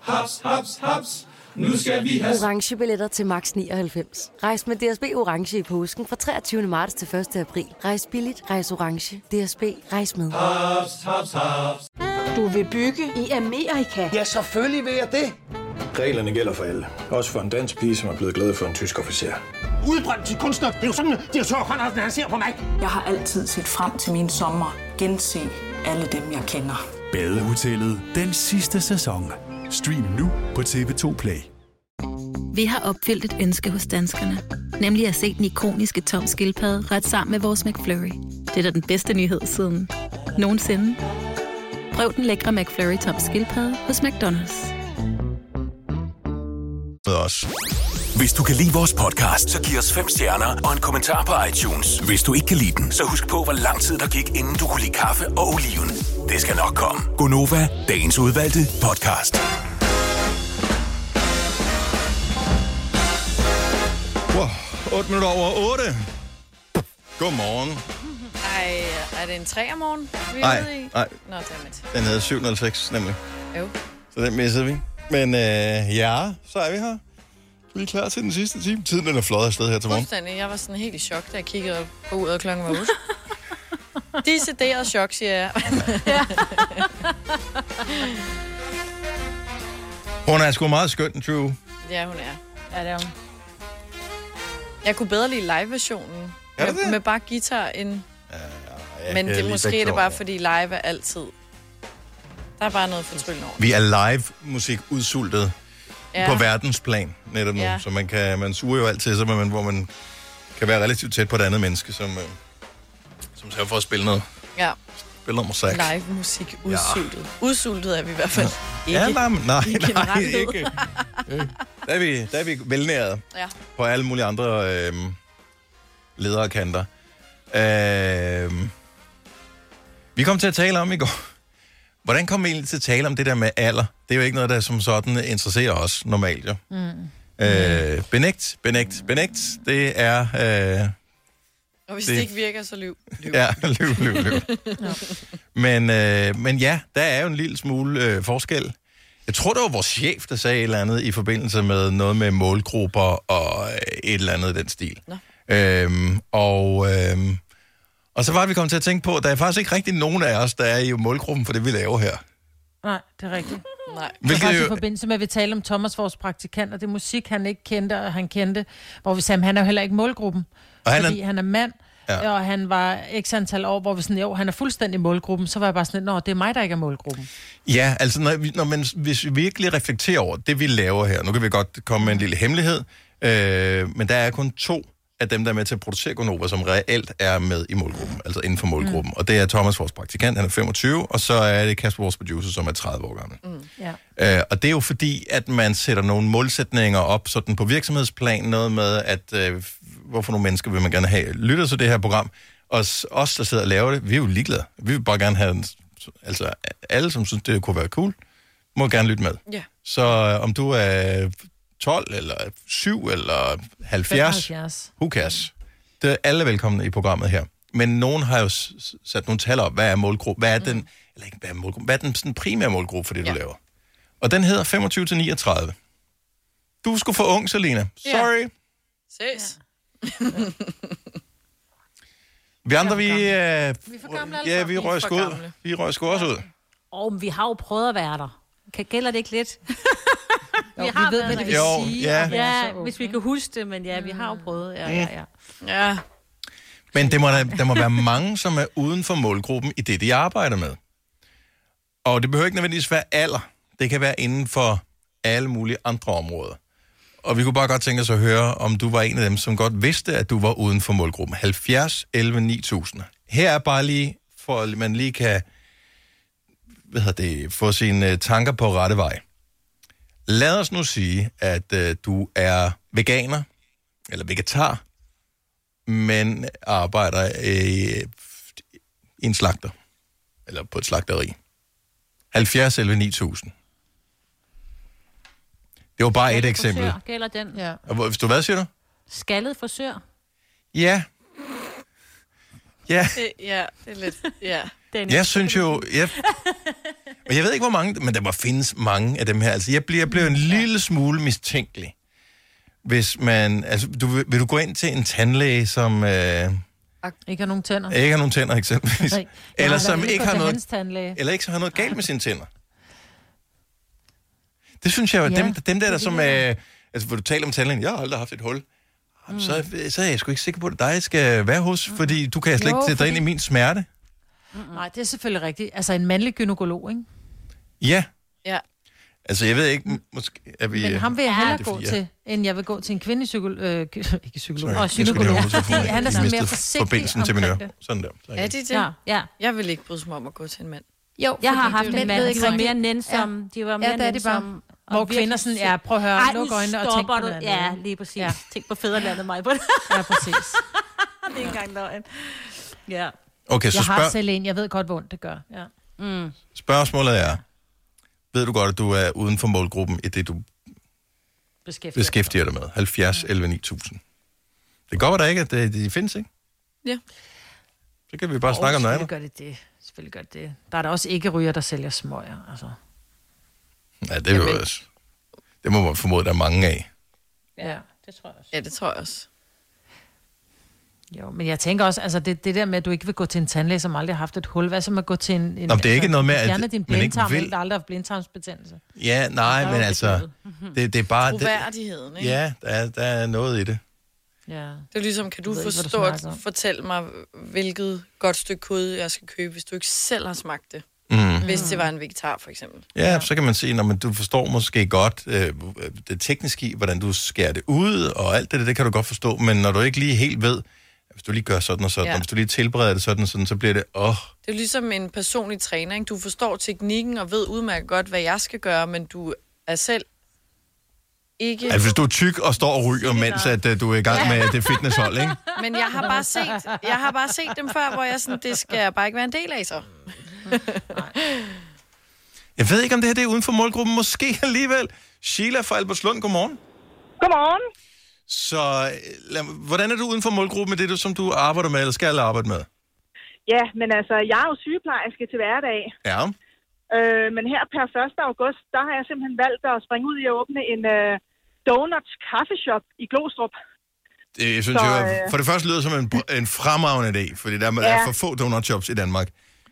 Haps, haps, haps. Nu skal vi have... orange billetter til max 99. Rejs med DSB orange i påsken fra 23. marts til 1. april. Rejs billigt, rejs orange. DSB rejs med. Haps, haps, haps. Du vil bygge i Amerika? Ja, selvfølgelig vil jeg det. Reglerne gælder for alle. Også for en dansk pige, som er blevet glad for en tysk officer. Udbrændt til kunstner. Det er jo sådan, direktør Conradsen, han ser på mig. Jeg har altid set frem til min sommer. Gense alle dem, jeg kender. Badehotellet den sidste sæson. Stream nu på TV2 Play. Vi har opfyldt et ønske hos danskerne. Nemlig at se den ikoniske tom skildpadde ret sammen med vores McFlurry. Det er da den bedste nyhed siden nogensinde. Prøv den lækre McFlurry tom skildpadde hos McDonald's. Med os. Hvis du kan lide vores podcast, så giv os fem stjerner og en kommentar på iTunes. Hvis du ikke kan lide den, så husk på, hvor lang tid der gik, inden du kunne lide kaffe og oliven. Det skal nok komme. Gonova, dagens udvalgte podcast. Wow, 8 minutter over 8. Godmorgen. Ej, er det en 3 om morgen, vi er Nej, ude i? nej. Nå, dammit. Den havde 706 nemlig. Jo. Så den missede vi. Men øh, ja, så er vi her. Vi er klar til den sidste time. Tiden den er flot afsted her til morgen. Fuldstændig. Jeg var sådan helt i chok, da jeg kiggede på uret, og klokken var 8. [laughs] Decideret chok, siger jeg. Hun er sgu meget skøn, True. ja, hun er. Ja, det er hun. Jeg kunne bedre lide live-versionen. Er det med, det? med bare guitar ind. Ja, Men jeg det er måske er det bare, fordi live er altid. Der er bare noget fortryllende over. Vi er live musik udsultet ja. På verdensplan netop nu. Ja. Så man, kan, man suger jo altid sig, men hvor man kan være relativt tæt på et andet menneske, som, øh, som sørger for at spille noget, Ja, spille noget musik. live musik udsultet. Ja. Udsultet er vi i hvert fald ikke. Ja, nej, men- nej, nej, ikke. Der er vi, der er vi velnæret Ja. på alle mulige andre øh, ledere kanter. Øh, vi kom til at tale om i går. Hvordan kom vi egentlig til at tale om det der med alder? Det er jo ikke noget, der som sådan interesserer os normalt, jo. Mm. Øh, benægt, benægt, benægt. Det er... Øh, Og hvis Det- det, ikke virker, så lyv. lyv. [laughs] ja, løv, løv, løv. Men, øh, men ja, der er jo en lille smule øh, forskel. Jeg tror, det var vores chef, der sagde et eller andet i forbindelse med noget med målgrupper og øh, et eller andet i den stil. Nå. Øhm, og, øhm, og så var det, vi kom til at tænke på, at der er faktisk ikke rigtig nogen af os, der er i målgruppen for det, vi laver her. Nej, det er rigtigt. Nej. Det var Hvilket jo- i forbindelse med, at vi talte om Thomas, vores praktikant, og det er musik, han ikke kendte, og han kendte, hvor vi sagde, han er jo heller ikke målgruppen. Og han er- fordi han er mand, Ja. ja. og han var x antal år, hvor vi sådan, jo, han er fuldstændig målgruppen. Så var jeg bare sådan, nå, det er mig, der ikke er målgruppen. Ja, altså når, vi, når man, hvis vi virkelig reflekterer over det, vi laver her, nu kan vi godt komme med en lille hemmelighed, øh, men der er kun to af dem, der er med til at producere Gonova, som reelt er med i målgruppen, altså inden for målgruppen. Mm. Og det er Thomas, vores praktikant, han er 25, og så er det Kasper, vores producer, som er 30 år gammel. Mm. Ja. Øh, og det er jo fordi, at man sætter nogle målsætninger op sådan på virksomhedsplan, noget med, at øh, hvorfor nogle mennesker vil man gerne have lytter til det her program. Og os, der sidder og laver det, vi er jo ligeglade. Vi vil bare gerne have, en, altså alle, som synes, det kunne være cool, må gerne lytte med. Ja. Så øh, om du er 12, eller 7, eller 70, 75. who cares? Det er alle velkomne i programmet her. Men nogen har jo sat nogle tal op. Hvad er målgruppe? Hvad er den, eller ikke, hvad er målgruppe? Hvad er den sådan, primære målgruppe for det, ja. du laver? Og den hedder 25-39. Du er sgu for ung, Selina. Sorry. Ses. [laughs] Vi andre, vi... Øh, Vi er for gamle alle ja, vi røg sgu ud. Vi røg sgu også ud. Og vi har jo prøvet at være der. Kan, gælder det ikke lidt? [laughs] Jo, vi ved, hvad det vil Jo, sige. ja. være Ja, hvis vi kan huske det, men ja, vi har jo prøvet. Ja, ja, ja. Ja. Men det må, der, der må være mange, som er uden for målgruppen i det, de arbejder med. Og det behøver ikke nødvendigvis være alder. Det kan være inden for alle mulige andre områder. Og vi kunne bare godt tænke os at høre, om du var en af dem, som godt vidste, at du var uden for målgruppen. 70 11 9000. Her er bare lige, for at man lige kan hvad hedder det, få sine øh, tanker på rette vej. Lad os nu sige, at øh, du er veganer, eller vegetar, men arbejder i, i en slagter, eller på et slagteri. 70 11 9000. Det var bare et eksempel. Gælder den? Ja. Og hvor- Hvis du hvad siger du? Skaldet frisør? Ja. Ja. Det, ja, det er lidt... Ja. Jeg synes jo... Jeg, [laughs] og jeg ved ikke, hvor mange... Men der må findes mange af dem her. Altså, jeg bliver, jeg bliver en lille smule mistænkelig. Hvis man... Altså, du, vil du gå ind til en tandlæge, som... Øh, Ikke har nogen tænder. ikke har nogen tænder, eksempelvis. Nej. Eller som ikke har noget... Eller ikke har noget galt med sine tænder. Det synes jeg jo, Ja, dem, dem der, der som... Øh, altså, hvor du taler om tandlægen, jeg har aldrig haft et hul. Mm. Så, så er jeg sgu ikke sikker på, at dig jeg skal være hos, fordi du kan slet Jo, ikke sætte dig ind fordi- i min smerte. Nej, det er selvfølgelig rigtigt. Altså en mandlig gynekolog, ikke? Ja, Ja. altså jeg ved ikke, måske er vi... Men øh, ham vil jeg det hellere er gå til, end jeg vil gå til en kvindelig psykolog. Øh, [laughs] ikke psykolog. Sorry, Og Fordi [laughs] han er sådan mere forsigtig forbindelsen til min øre. Sådan der. Så Er de det? Ja, ja. Jeg vil ikke bryde mig om at gå til en mand. Jo, Jeg har haft det- en mænd mand, ikke var rigtig- mere nænsomme. De var mere Ja, er bare. nænsomme. Hvor kvinder sådan, ja, prøv at høre, Ej, luk øjnene og tænk på du. andet. Ja, lige præcis. Ja. Ja. Tænk på fædrelandet, mig på det. Ja, præcis. [laughs] det er ikke engang løgn. Ja. Okay, så jeg har spørg- selv en, jeg ved godt, hvor ondt det gør. Ja. Mm. spørgsmålet er, ved du godt, at du er uden for målgruppen i det, du Beskæftiger. beskæftiger dig med? 70, 11, 9000. Det være, der ikke, at det, de findes, ikke? Ja. Så kan vi bare snakke om noget andet. gør det det. Selvfølgelig gør det det. Der er der også ikke ryger, der sælger smøger. Altså. Ja, det er jo også... Det må man formode, der er mange af. Ja. Det tror jeg også. Ja, det tror jeg også. Jo, men jeg tænker også, altså det, det der med, at du ikke vil gå til en tandlæge, som aldrig har haft et hul. Hvad så med at gå til en... en Nå, men det er ikke noget med, at Fjerne din blindtarm, vil- der aldrig har haft blindtarmsbetændelse. Ja, nej, Der er men altså... Det, det er bare... Det, Troværdigheden, ikke? ja, der er, der er noget i det. Ja. Det er ligesom, kan du du forstå at fortælle mig, hvilket godt stykke kød, jeg skal købe, hvis du ikke selv har smagt det? Mm. Hvis det var en vegetar, for eksempel. Ja, så kan man sige, når man, du forstår måske godt øh, det tekniske i, hvordan du skærer det ud, og alt det der, det kan du godt forstå, men når du ikke lige helt ved, at hvis du lige gør sådan og sådan, Ja. og hvis du lige tilbereder det sådan og sådan, så bliver det, åh, oh, Det er jo ligesom en personlig træner, ikke? Du forstår teknikken og ved udmærket godt, hvad jeg skal gøre, men du er selv ikke... altså hvis du er tyk og står og ryger, mens at, uh, du er i gang med det fitnesshold, ikke? [laughs] Men jeg har bare set, jeg har bare set dem før, hvor jeg sådan, det skal jeg bare ikke være en del af, så. [laughs] Jeg ved ikke, om det her det er uden for målgruppen, måske alligevel. Sheila fra Albertslund, godmorgen. Godmorgen. Så øh, lad, hvordan er du uden for målgruppen med det, du, som du arbejder med, eller skal arbejde med? Ja, men altså, jeg er jo sygeplejerske til hverdag. Ja. Øh, men her per 1. august, der har jeg simpelthen valgt at springe ud i at åbne en øh, donuts kaffeshop i Glostrup. Det, jeg synes Så, så, jo, øh, for det første lyder som en, en fremragende idé, fordi der er Ja. for få donut shops i Danmark.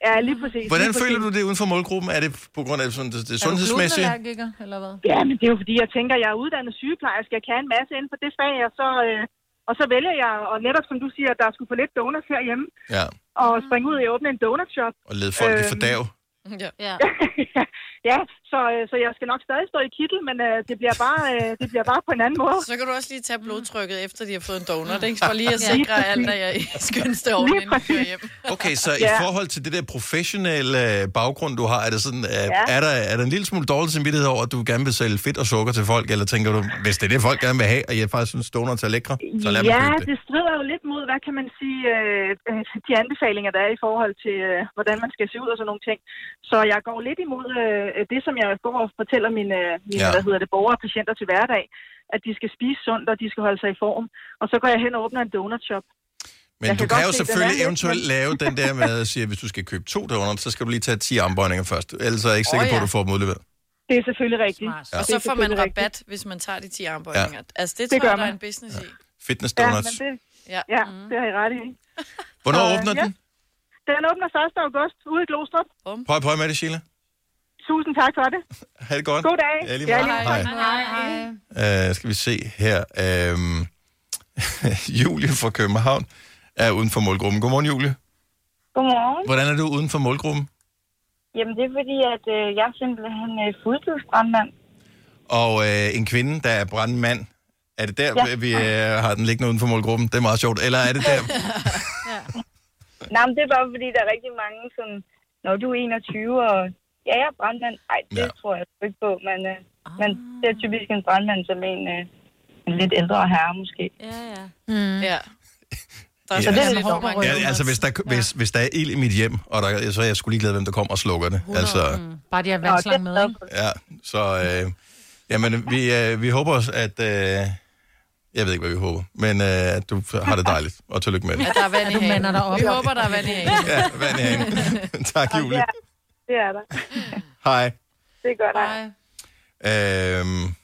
Ja, lige præcis. Hvordan lige føler præcis. du det uden for målgruppen? Er det på grund af sådan, det, det Er sundhedsmæssige? glutenallergiker, eller hvad? Ja, men det er jo fordi, jeg tænker, jeg er uddannet sygeplejerske. Jeg kan en masse inden for det fag, og så, øh, og så vælger jeg, og netop som du siger, at der skulle få lidt donuts herhjemme, Ja, og springe ud og åbne en donutshop. og lede folk i Øhm, fordav. Ja. [laughs] Ja. ja, så, øh, så jeg skal nok stadig stå i kittel, men øh, det, bliver bare, øh, det bliver bare på en anden måde. Så kan du også lige tage blodtrykket, efter de har fået en donut, ikke? For lige at sikre, at alt er i skønste orden, Lige inden du kører hjem. Okay, så i Ja. forhold til det der professionelle øh, baggrund, du har, er, det sådan, øh, Ja. er, der, er der en lille smule dårlig samvittighed over, at du gerne vil sælge fedt og sukker til folk, eller tænker du, hvis det er det, folk gerne vil have, og jeg faktisk synes, donuts er lækre, så lad mig ja, købe det. det strider jo lidt mod, hvad kan man sige, øh, de anbefalinger, der er i forhold til, øh, hvordan man skal se ud og sådan nogle ting. Så jeg går lidt imod øh, det, som jeg går og fortæller mine, mine Ja. ja. hvad hedder det, borgere og patienter til hverdag, at de skal spise sundt, og de skal holde sig i form. Og så går jeg hen og åbner en donutshop. Men Jeg du kan jo selvfølgelig lidt, eventuelt men- lave den der med at [laughs] sige, at hvis du skal købe to donuts, så skal du lige tage 10 armbøjninger først. Ellers er jeg ikke sikker Åh, på, at ja. du får dem udleveret. Det er selvfølgelig rigtigt. Ja. Og så får man rabat, hvis man tager de 10 armbøjninger. Ja. Altså, det, Det tror gør jeg, der er en business i. Fitness Ja, donuts. men det, Ja. ja, det har I ret i. Hvornår Så, åbner ja. den? Den åbner 1. august ude i Glostrup. Prøv, prøv med det, Sheila. Tusind tak for det. Ha' det godt. God dag. Ja, lige Ja, lige Hej. Hej, hej. Uh, skal vi se her. Um, [laughs] Julie fra København er uden for målgruppen. Godmorgen, Julie. Godmorgen. Hvordan er du uden for målgruppen? Jamen, det er fordi, at øh, jeg er simpelthen øh, fuldtidsbrandmand. Og uh, en kvinde, der er brandmand. Er det der, Ja. ja. vi uh, har den liggende uden for målgruppen? Det er meget sjovt. Eller er det der? [laughs] Nej, men det er bare fordi, der er rigtig mange, som, når du er 21, og ja, jeg er brandmand. Nej, det Ja. ja. tror jeg ikke på, men, øh, men det er typisk en brandmand som en, øh, en lidt ældre herre, måske. Ja, ja. Mm. Ja. Der er Ja. så det er Ja, lidt hård mange. Ja, altså, hvis der, hvis, hvis der er ild i mit hjem, og der, så er jeg skulle ligeglad, hvem der kommer og slukker det. Altså, Bare de har vandslang med, ikke? ja, så... Øh, jamen, vi, øh, vi håber også, at... Øh, Jeg ved ikke, hvad vi håber. Men øh, at du har det dejligt. Og tillykke med det. At der er vand i op. Vi håber, der er vand i. Ja, vand i hanen. [laughs] tak, Julie. Ja, det er der. [laughs] Hej. Det er godt. Hej. Øhm.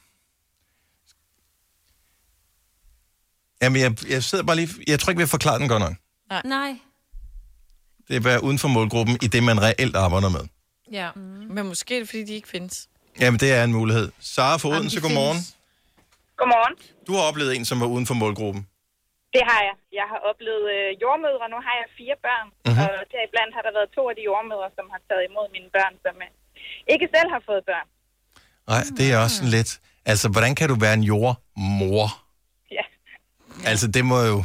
Jamen, jeg, jeg sidder bare lige... Jeg tror ikke, vi har forklaret den godt nok. Nej. Nej. Det er være uden for målgruppen i det, man reelt arbejder med. Ja. Mm. Men måske er det, fordi de ikke findes. Jamen, det er en mulighed. Sara fra Odense, godmorgen. Godmorgen. Du har oplevet en, som var uden for målgruppen. Det har jeg. Jeg har oplevet øh, jordmødre. Nu har jeg fire børn. Mm-hmm. Og deriblandt har der været to af de jordmødre, som har taget imod mine børn, som øh, ikke selv har fået børn. Nej, det er også sådan lidt... Altså, hvordan kan du være en jordmor? Ja. Altså, det må jo...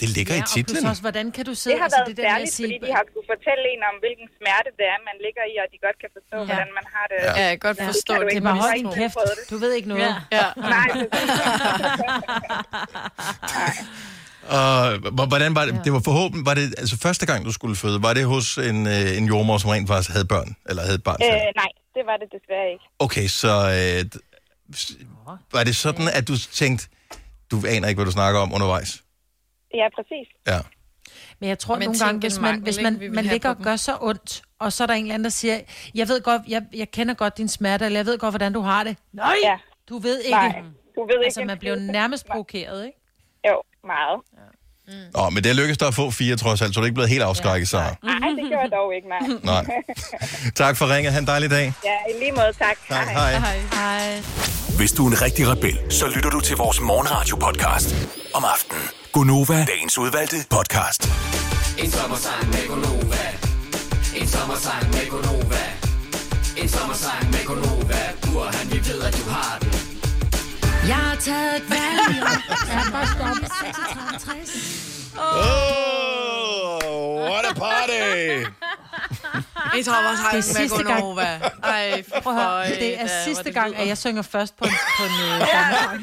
Det ligger Ja, i og titlen. plus også, hvordan kan du sidde... Det har altså, været det der særligt, sige- fordi de har kunne fortælle en om, hvilken smerte det er, man ligger i, og de godt kan forstå, ja. hvordan man har det. Ja, jeg kan godt forstå kan du det. Det er du hold ikke din kæft. Du ved ikke noget. Ja. ja. Nej, [laughs] Og hvor- hvordan var det? Det var forhåbentlig... Var det altså første gang, du skulle føde? Var det hos en, øh, en jordmor, som rent faktisk havde børn? Eller havde et barn øh, nej, det var det desværre ikke. Okay, så øh, var det sådan, at du tænkte, du aner ikke, hvad du snakker om undervejs? Ja, præcis. Ja. Men jeg tror Men nogle gange, hvis man, mangel, hvis ikke, man, vi vil man ligger og gør så ondt, og så er der en eller anden, der siger, jeg ved godt, jeg, jeg kender godt din smerte, eller jeg ved godt, hvordan du har det. Nej, Ja. du ved ikke. Nej, du ved ikke Altså, man bliver nærmest provokeret, ikke? Jo, meget. Åh, men det lykkedes dig at få fire, trods alt, så du er ikke blevet helt afskrækket, så. Nej, det gjorde jeg dog ikke, nej. Nej. Tak for ringet. Ha' en dejlig dag. ja, i lige måde, tak. Tak, hej. Hej. Hvis du er en rigtig rebel, så lytter du til vores morgenradio-podcast om aftenen. Gunova, dagens udvalgte podcast. En sommersang med Gonova. En sommersang med Gonova. En sommersang med Gonova. Burhan, vi ved, at du har den. Jeg har taget et valg i [laughs] år. Jeg har bare stoppet 66. Oh, what a party! I Thomas Det er sidste gang. Ej, Prøv at høre, det er sidste gang, at jeg synger først på en, på en øh, sommersang.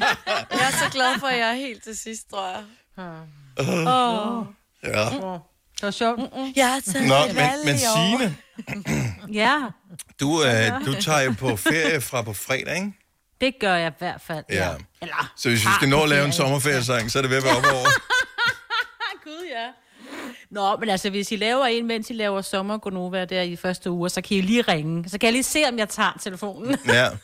Jeg er så glad for, at jeg er helt til sidst, tror jeg. Uh, ja. Det var sjovt. Jeg har taget Nå, men, men. Signe, Ja, du, øh, du tager jo på ferie fra på fredag, ikke? Det gør jeg i hvert fald. Ja. Eller, Så hvis vi skal nå at lave en ferie. sommerferiesang, så er det ved at være op over. [laughs] Gud, ja. Nå, men altså, hvis I laver en, mens I laver sommer Gonova der i de første uger, så kan I lige ringe. Så kan jeg lige se, om jeg tager telefonen. Ja. [laughs]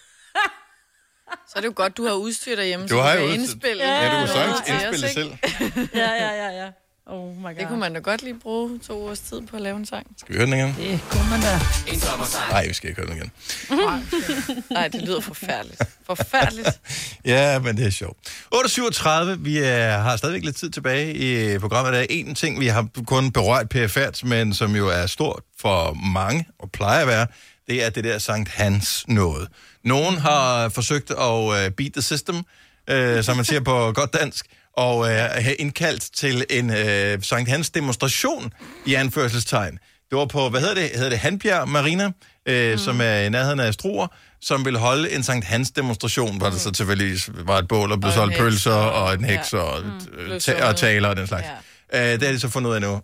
Så er det jo godt, du har udstyr derhjemme, Du så har du jo kan udstyr. indspille. Ja, du kan sagtens indspille selv. ja, ja, ja, ja. Oh my god. Det kunne man da godt lige bruge to ugers tid på at lave en sang. Skal vi høre den igen? Det kunne man da. Nej, vi skal ikke høre den igen. [laughs] Nej, det lyder forfærdeligt. Forfærdeligt. [laughs] Ja, men det er sjovt. 8.37, vi er, har stadigvæk lidt tid tilbage i programmet. Der er en ting, vi har kun berørt PFRT, men som jo er stort for mange, og plejer at være, det er det der Sankt Hans noget. Nogen har forsøgt at uh, beat the system, uh, som man siger på godt dansk, og uh, have indkaldt til en uh, Sankt Hans demonstration i anførselstegn. Det var på, hvad hedder det, hedder det Handbjerg Marina, øh, mm. som er i nærheden af Struer, som ville holde en Sankt Hans demonstration, hvor der så tilfældigvis var et bål, og blev solgt pølser, og- en heks, ja. og, Mm. øh, ta- og taler og den slags. Ja. Øh, det har de så fundet ud af nu.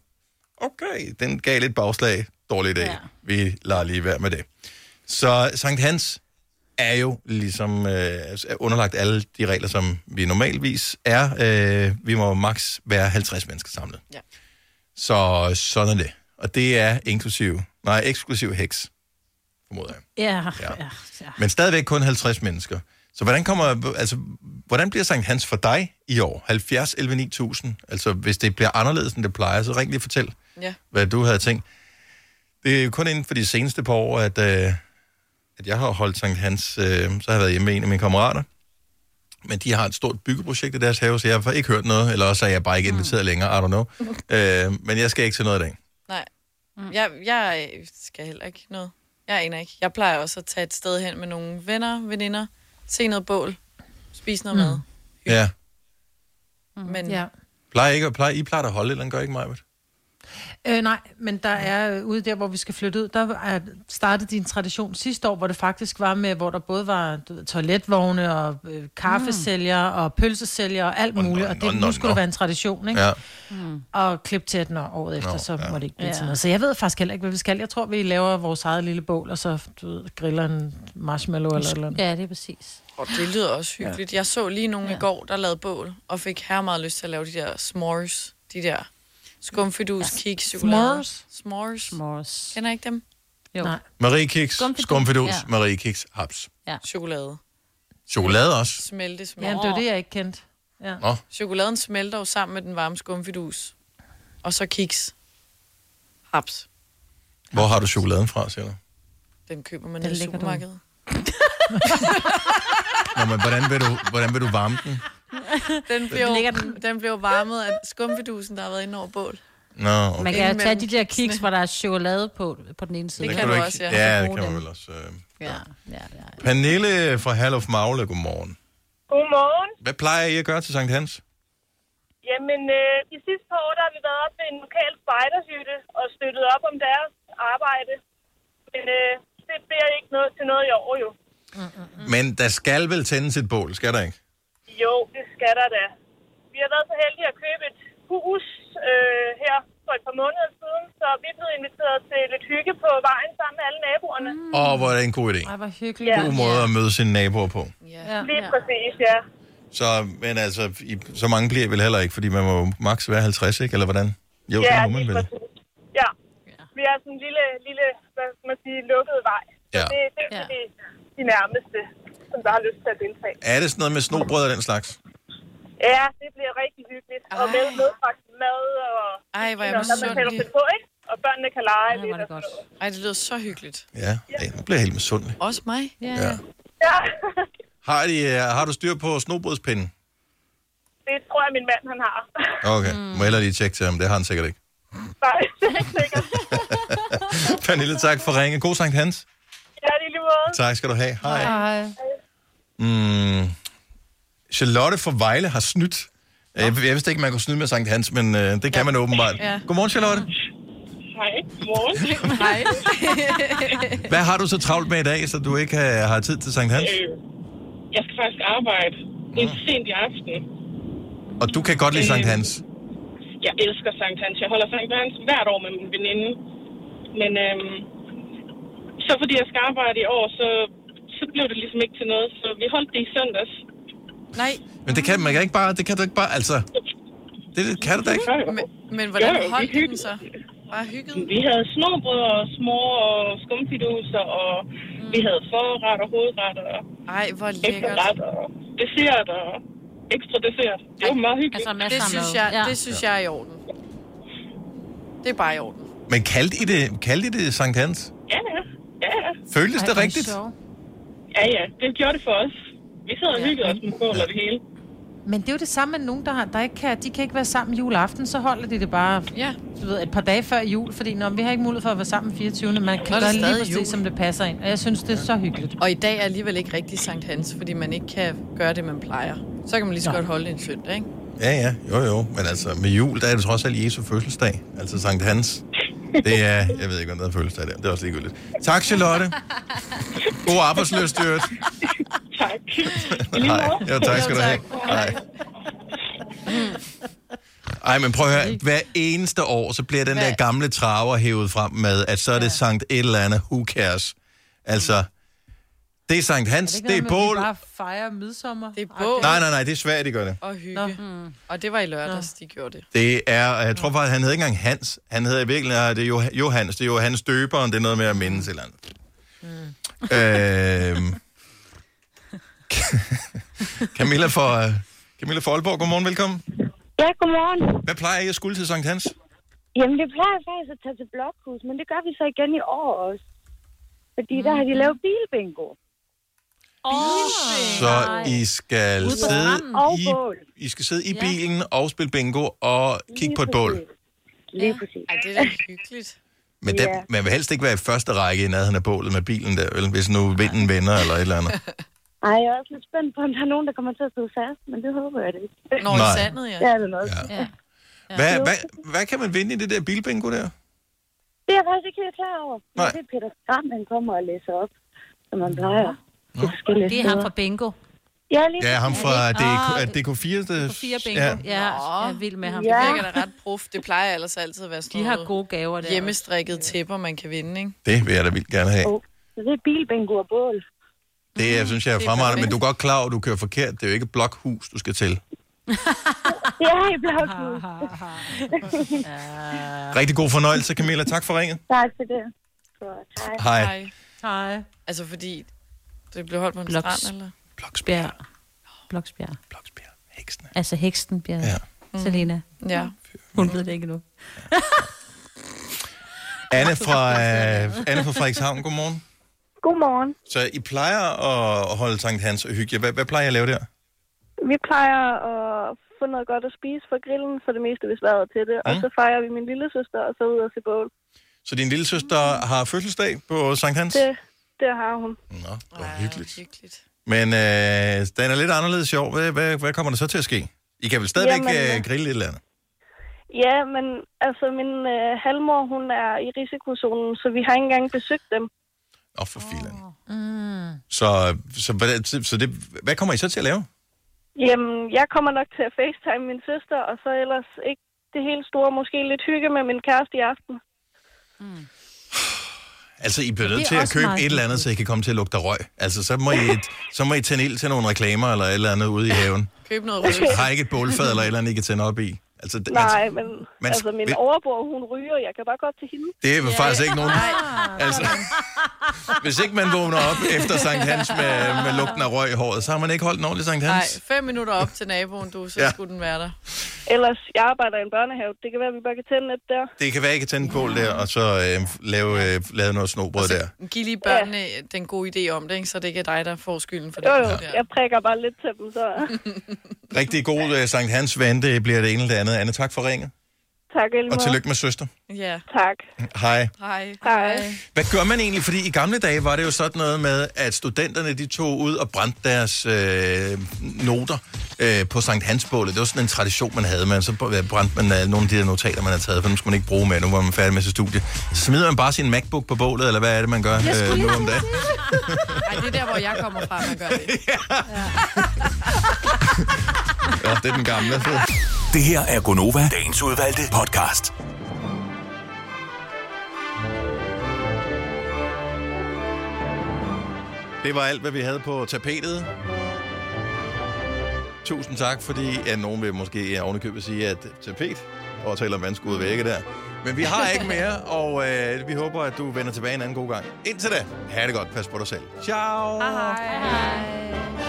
Okay, den gav lidt bagslag. Dårlig idé. Ja. Vi lader lige være med det. Så Sankt Hans er jo ligesom øh, er underlagt alle de regler, som vi normalvis er. Øh, vi må maks være 50 mennesker samlet. Ja. Så sådan er det. Og det er inklusiv, nej, eksklusiv heks, formoder jeg. Ja, Ja. ja. ja. Men stadigvæk kun 50 mennesker. Så hvordan kommer, altså, hvordan bliver Sankt Hans for dig i år? 70, 11, 9000? Altså, hvis det bliver anderledes, end det plejer, så ring lige og fortæl, Ja. hvad du havde tænkt. Det er jo kun inden for de seneste par år, at, øh, at jeg har holdt Sankt Hans, øh, så har jeg været hjemme med en af mine kammerater. Men de har et stort byggeprojekt i deres have, så jeg har ikke hørt noget, eller også er jeg bare ikke inviteret mm. længere, I don't know. [laughs] øh, men jeg skal ikke til noget i dag. Nej. Jeg, jeg skal heller ikke noget. Jeg aner ikke. Jeg plejer også at tage et sted hen med nogle venner, veninder, se noget bål, spise noget Mm. mad. Ja. Men Ja. Plejer ikke, plejer, I plejer at holde et eller andet, gør I ikke mig? Øh, nej, men der er øh, ude der, hvor vi skal flytte ud, der er startet din tradition sidste år, hvor det faktisk var med, hvor der både var du ved, toiletvogne og øh, kaffesælgere og pølsesælgere og alt muligt, og det, nu skulle det være en tradition, ikke? Ja. Mm. Og klip til den året efter, så ja. må det ikke blive Ja. til noget. Så jeg ved faktisk heller ikke, hvad vi skal. Jeg tror, vi laver vores eget lille bål, og så du ved, griller en marshmallow eller eller andet. Ja, det er præcis. Og det lyder også hyggeligt. Jeg så lige nogen ja. i går, der lavede bål, og fik her meget lyst til at lave de der s'mores. De der skumfidus, kiks, chokolade. S'mores? S'mores. S'mores. Kender I ikke dem? Jo. Nej. Marie Kiks, Skumfidus. skumfidus, Ja. Marie Kiks, haps. Ja. Chokolade. Chokolade også. Smelte, Ja, smelte. det var det, jeg ikke kendte. Ja. Nå, Chokoladen smelter jo sammen med den varme skumfidus. Og så kiks. Haps. hvor har du chokoladen fra, siger du? Den køber man Den i supermarkedet. [laughs] Nå, men hvordan vil du, hvordan vil du varme den? [laughs] Den bliver, jo, den jo varmet af skumfidusen, der har været inde over bål. Nå, okay. Man kan jo tage de der kiks, hvor der er chokolade på, på den ene side. Det Den kan du også, ja. Ja, det kan man vel også. øh. Ja, ja, ja. Pernille fra Herluf Magle, godmorgen. Godmorgen. Hvad plejer I at gøre til Sankt Hans? Jamen, øh, de sidste par år, der har vi været op ved en lokal spejderhytte og støttet op om deres arbejde. Men øh, det bliver ikke noget til noget i år, jo. Men der skal vel tændes et bål, skal der ikke? Jo, det skal der da. Vi har været så heldige at købe et hus øh, her for et par måneder siden, så vi er blevet inviteret til lidt hygge på vejen sammen med alle naboerne. Mm. Åh, hvor er det en god idé. Ej, hvor hyggeligt. Ja. God måde at møde sine naboer på. Ja. Lige præcis, ja. Så, men altså, I, så mange bliver vel heller ikke, fordi man må maks være 50, ikke? Eller hvordan? Jo, ja, det må man vel. Ja. Vi er sådan en lille, lille hvad skal man sige, lukket vej. Så Ja. det, det er ja. de, de nærmeste, som der har lyst til at deltage. Er det sådan noget med snobrød og den slags? Ja, det bliver rigtig hyggeligt. Ej. Og med medbragt mad og... Ej, hvor er jeg misundelig. på, ikke? Og børnene kan lege Ej, lidt. er det og godt. Ej, det lyder så hyggeligt. Ja, ja nu bliver helt misundelig. Også mig. Ja. Ja. Ja, [laughs] Har, de, øh, har du styr på snobrødspinden? det tror jeg, min mand han har. [laughs] Okay, mm. må jeg hellere lige tjekke til ham. Det har han sikkert ikke. [laughs] Nej, det er ikke sikkert. Pernille, tak for ringen. God Sankt Hans. Ja, det er lige måde. Tak skal du have. Hej. Hej. Mm. Charlotte fra Vejle har snydt. Jeg, jeg vidste ikke, man kunne snyde med Sankt Hans, men øh, det kan man åbenbart. Ja. Godmorgen, Charlotte. Hej. Godmorgen. Hej. [laughs] Hvad har du så travlt med i dag, så du ikke har, har tid til Sankt Hans? Øh, jeg skal faktisk arbejde indtil sent i aften. Og du kan godt lide Sankt Hans. Jeg elsker Sankt Hans. Jeg holder Sankt Hans hvert år med min veninde. Men øhm, så fordi jeg skal arbejde i år, så, så blev det ligesom ikke til noget. Så vi holdt det i søndags. Nej, Men det kan man kan ikke bare, det kan du ikke bare, altså... Det, det kan du da ikke. men, men hvordan Jo, holdt den hyggede. så? Bare hygget? Vi havde snobrød og små og skumfiduser, og mm. vi havde forret og hovedret og Ej, hvor lækkert. efterret og dessert og ekstra dessert. Det var meget hyggeligt. Altså Det synes, jeg, Ja. det synes jeg er i orden. Det er bare i orden. Men kaldte I det, kaldte I det Sankt Hans? Ja, ja. ja. Føltes Ej, det rigtigt? sjovt. Ja, ja, det gjorde det for os. Vi sad og hyggede os med bål og det hele. Men det er jo det samme med nogen, der, har, der ikke kan, de kan ikke være sammen juleaften, så holder de det bare Ja. du ved, et par dage før jul, fordi når vi har ikke mulighed for at være sammen 24. Man kan gøre lige præcis, jul. som det passer ind. Og jeg synes, det er så hyggeligt. Og i dag er alligevel ikke rigtig Sankt Hans, fordi man ikke kan gøre det, man plejer. Så kan man lige så godt holde det en søndag, ikke? Ja, ja, jo, jo. Men altså, med jul, der er det trods alt Jesu fødselsdag. Altså Sankt Hans. Det er, jeg ved ikke, om der er fødselsdag der. Det er også ligegyldigt. Tak, Charlotte. God arbejdsløst, Jørgen. Tak. [laughs] Måde. Jo, tak skal du have. Hej. Ej, men prøv at høre. Hver eneste år, så bliver den der gamle traver hævet frem med, at så er det Sankt et eller andet. Who cares? Altså, det er Sankt Hans, det, det er bål. Bare fejrer midsommer. Det er bål Nej, nej, nej, det er svært, de gør det. og hygge. Mm. Og det var i lørdags, de gjorde det. Det er, jeg tror faktisk, han hedder ikke engang Hans. Han hedder i virkeligheden, det er Jo- Johannes. Det er Johannes Døberen. Det er noget med at mindes eller andet. Mm. Øhm. [laughs] Camilla for Camilla for Aalborg, godmorgen, velkommen. Ja, godmorgen. Hvad plejer I at skulle til Sankt Hans? Jamen, det plejer faktisk at tage til blokhus, men det gør vi så igen i år også. Fordi mm. der har de lavet bilbingo. Så I skal sidde i, bål. I skal sidde i bilen og spille bingo og kigge på et bål. Lige præcis. Ej, det er da hyggeligt. Men Ja. man vil helst ikke være i første række i nærheden af bålet med bilen der, vel? Hvis nu vinden vender eller et eller andet. Ej, jeg er også lidt spændt på, om der er nogen, der kommer til at sidde fast, men det håber jeg det ikke. Når Nej. i sandet, ja. Det er det nok. Ja. Ja. Hvad, hvad, hvad kan man vinde i det der bilbingo der? Det er jeg faktisk ikke helt klar over. Men Nej. det er Peter Skram, han kommer og læser op, som man plejer. De forskellige Det er ham fra Bingo. Ja, lige Ja, ham fra Er DK, DK4. Det, Fire bingo. Ja. Ja, ja jeg er vild med ham. Det virker da ret prof. Det plejer ellers altid at være sådan De har noget gode gaver der. hjemmestrikket tæpper, man kan vinde, ikke? Det vil jeg da vildt gerne have. Oh, så det er bilbingo og bål. Det jeg synes jeg er Det er fremragende, men perfekt. du er godt klar over, at du kører forkert. Det er jo ikke et blokhus, du skal til. [laughs] Det er i blokhus. [laughs] Rigtig god fornøjelse, Camilla. Tak for ringet. tak for det. Godt, hej. Hej. Hej. Altså fordi det blev holdt på en Bloks- strand, eller? Bloksbjerg. Bloksbjerg. Bloksbjerg. Heksen. Altså Hekstenbjerg. Ja. Mm. Selena. Ja. Hun ved det ikke nu. [laughs] Anne fra, øh, Anne fra Frederikshavn, godmorgen. Godmorgen. Så I plejer at holde Sankt Hans og hygge. Hvad, hvad plejer I at lave der? Vi plejer at få noget godt at spise fra grillen, for det meste, hvis vejret er til det. Mm. Og så fejrer vi min lille søster, og så ud og se bål. Så din lille søster har fødselsdag på Sankt Hans? Det, det har hun. Nå, hvor hyggeligt. hyggeligt. Men øh, den er lidt anderledes sjov. Hvad, hvad, hvad kommer der så til at ske? I kan vel stadigvæk Jamen, øh, øh, grille et eller andet? Ja, men altså, min øh, halvmor, hun er i risikozonen, så vi har ikke engang besøgt dem. Åh, oh, for filan. Mm. Så, så, hvad, så det, hvad kommer I så til at lave? Jamen, jeg kommer nok til at facetime min søster, og så ellers ikke det helt store, måske lidt hygge med min kæreste i aften. Altså, I bliver nødt til at købe et eller andet, så I kan komme til at lugte røg. Altså, så må I, så må I tænde ild til nogle reklamer eller et eller andet ude i haven. Køb noget rødt. Har I ikke et bålfad eller et eller andet, I kan tænde op i? Altså, Nej, men man- altså, min vi- overbror, hun ryger, jeg kan bare godt til hende. Det er ja, faktisk ikke nogen... Altså, hvis ikke man vågner op efter Sankt Hans med, med lugten af røg i håret, så har man ikke holdt en ordentlig Sankt Nej, Hans. fem minutter op til naboen, du, så Ja. ja. skulle den være der. Ellers, jeg arbejder i en børnehave. Det kan være, at vi bare kan tænde lidt der. Det kan være, I kan tænde på der, og så øh, lave, øh, lave noget snobrød der. Giv lige børnene ja. den gode idé om det, ikke? så det ikke er dig, der får skylden for det. Jo, jo, der. jeg prikker bare lidt til dem, så Rigtig god øh, Sankt Hans ven, det bliver det ene eller det andet. Anne, tak for ringet. tak, Og Elmore. tillykke med søster. Ja. Tak. Hej. Hej. Hej. Hvad gør man egentlig? Fordi i gamle dage var det jo sådan noget med, at studenterne de tog ud og brændte deres øh, noter øh, på Sankt Hansbålet. Det var sådan en tradition, man havde. Man, så brændte man øh, nogle af de der notater, man havde taget, for nu skulle man ikke bruge med, nu var man færdig med sit studie. Så smider man bare sin MacBook på bålet, eller hvad er det, man gør Jeg skulle øh, nu om dagen? [laughs] Ej, det er der, hvor jeg kommer fra, man gør det. [laughs] Ja, det er den gamle. [laughs] Det her er Gonova, dagens udvalgte podcast. Det var alt, hvad vi havde på tapetet. Tusind tak, fordi ja, nogen vil måske ovenikøbet sige, at tapet og taler om vandskude vægge der. Men vi har ikke mere, og øh, vi håber, at du vender tilbage en anden god gang. Indtil da, ha' det godt. Pas på dig selv. Ciao. Hej.